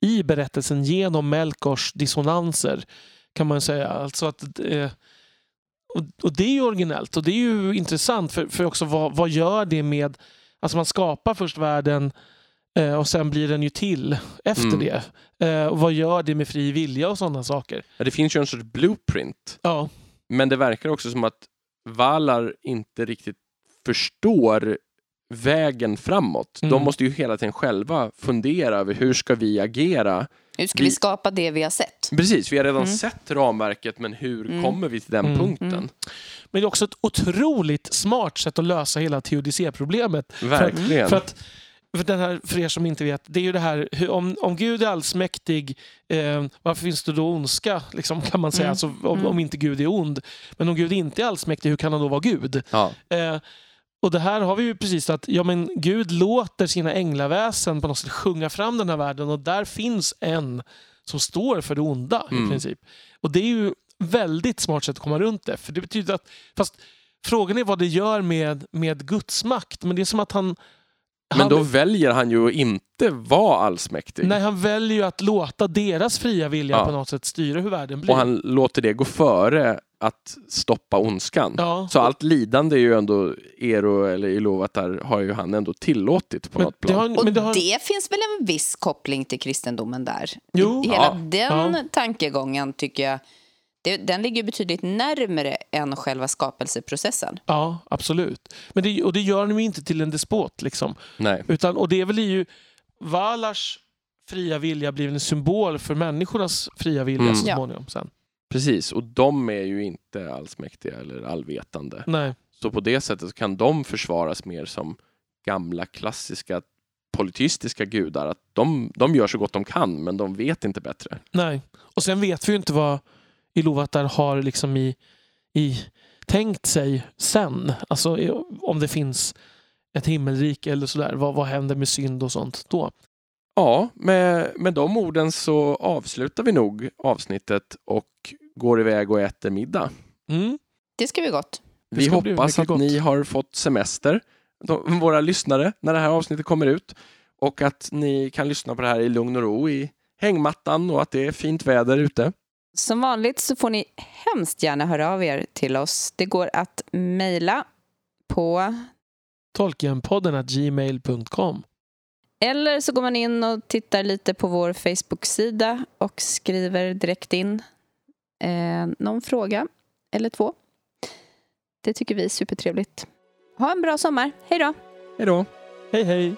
S2: i berättelsen genom Melkors dissonanser. Kan man säga. Alltså att, eh, och, och det är ju originellt och det är ju intressant för, för också vad, vad gör det med... Alltså man skapar först världen eh, och sen blir den ju till efter
S1: Mm.
S2: det. Eh, och vad gör det med fri vilja och sådana saker?
S1: Ja, det finns ju en sorts blueprint.
S2: Ja,
S1: Men det verkar också som att Valar inte riktigt förstår vägen framåt.
S2: Mm.
S1: De måste ju hela tiden själva fundera över hur ska vi agera?
S4: Nu ska
S1: Vi-
S4: vi skapa det vi har sett.
S1: Precis, vi har redan
S4: Mm.
S1: sett ramverket men hur
S4: Mm.
S1: kommer vi till den
S2: Mm.
S1: punkten?
S4: Mm.
S2: men det är också ett otroligt smart sätt att lösa hela teodicéproblemet.
S1: Verkligen.
S2: För att för, den här, för er som inte vet, det är ju det här, hur, om, om Gud är allsmäktig, eh, varför finns det då ondska? Liksom, kan man säga,
S4: Mm.
S2: alltså, om,
S4: Mm.
S2: om inte Gud är ond. Men om Gud inte är allsmäktig, hur kan han då vara Gud?
S1: ja.
S2: Eh, och det här har vi ju precis att ja, men Gud låter sina änglaväsen på något sätt sjunga fram den här världen och där finns en som står för det onda i
S1: Mm.
S2: princip. Och det är ju väldigt smart sätt att komma runt det. För det betyder att, fast frågan är vad det gör med, med Guds makt. Men det är som att han...
S1: Men
S2: han,
S1: då väljer han ju att inte vara allsmäktig.
S2: Nej, han väljer ju att låta deras fria vilja
S1: Ja.
S2: på något sätt styra hur världen blir.
S1: Och han låter det gå före att stoppa ondskan.
S2: ja.
S1: Så allt lidande är ju ändå Ero eller Ilovatar har ju han ändå tillåtit på
S2: men
S1: något
S2: det
S1: plan.
S2: har,
S4: Och
S2: men det
S4: det,
S2: har,
S4: finns väl en viss koppling till kristendomen där?
S2: Jo.
S4: Hela
S1: Ja.
S4: den
S2: Ja.
S4: tankegången tycker jag, det, den ligger betydligt närmare än själva skapelseprocessen.
S2: ja, absolut. Men det, och det gör honom ju inte till en despot. Liksom.
S1: Nej.
S2: Utan, och det är väl ju Valars fria vilja blir en symbol för människornas fria vilja
S1: Mm.
S2: så småningom. Sen.
S1: Precis, och de är ju inte allsmäktiga eller allvetande.
S2: Nej.
S1: Så på det sättet kan de försvaras mer som gamla klassiska polyteistiska gudar. Att de, de gör så gott de kan, men de vet inte bättre.
S2: Nej. Och sen vet vi ju inte vad Iluvatar har liksom i, i tänkt sig sen. Alltså i- om det finns ett himmelrike eller sådär. Vad, vad händer med synd och sånt då?
S1: Ja, med, med de orden så avslutar vi nog avsnittet och går iväg och äter middag.
S2: Mm.
S4: Det ska bli gott.
S1: Vi hoppas att
S2: gott.
S1: ni har fått semester, de, våra lyssnare, när det här avsnittet kommer ut. Och att ni kan lyssna på det här i lugn och ro i hängmattan och att det är fint väder ute.
S4: Som vanligt så får ni hemskt gärna höra av er till oss. Det går att mejla på
S2: Tolkienpodden gmail.com.
S4: eller så går man in och tittar lite på vår Facebook-sida och skriver direkt in eh, någon fråga eller två. Det tycker vi är supertrevligt. Ha en bra sommar. Hej då!
S1: Hej då!
S2: Hej hej!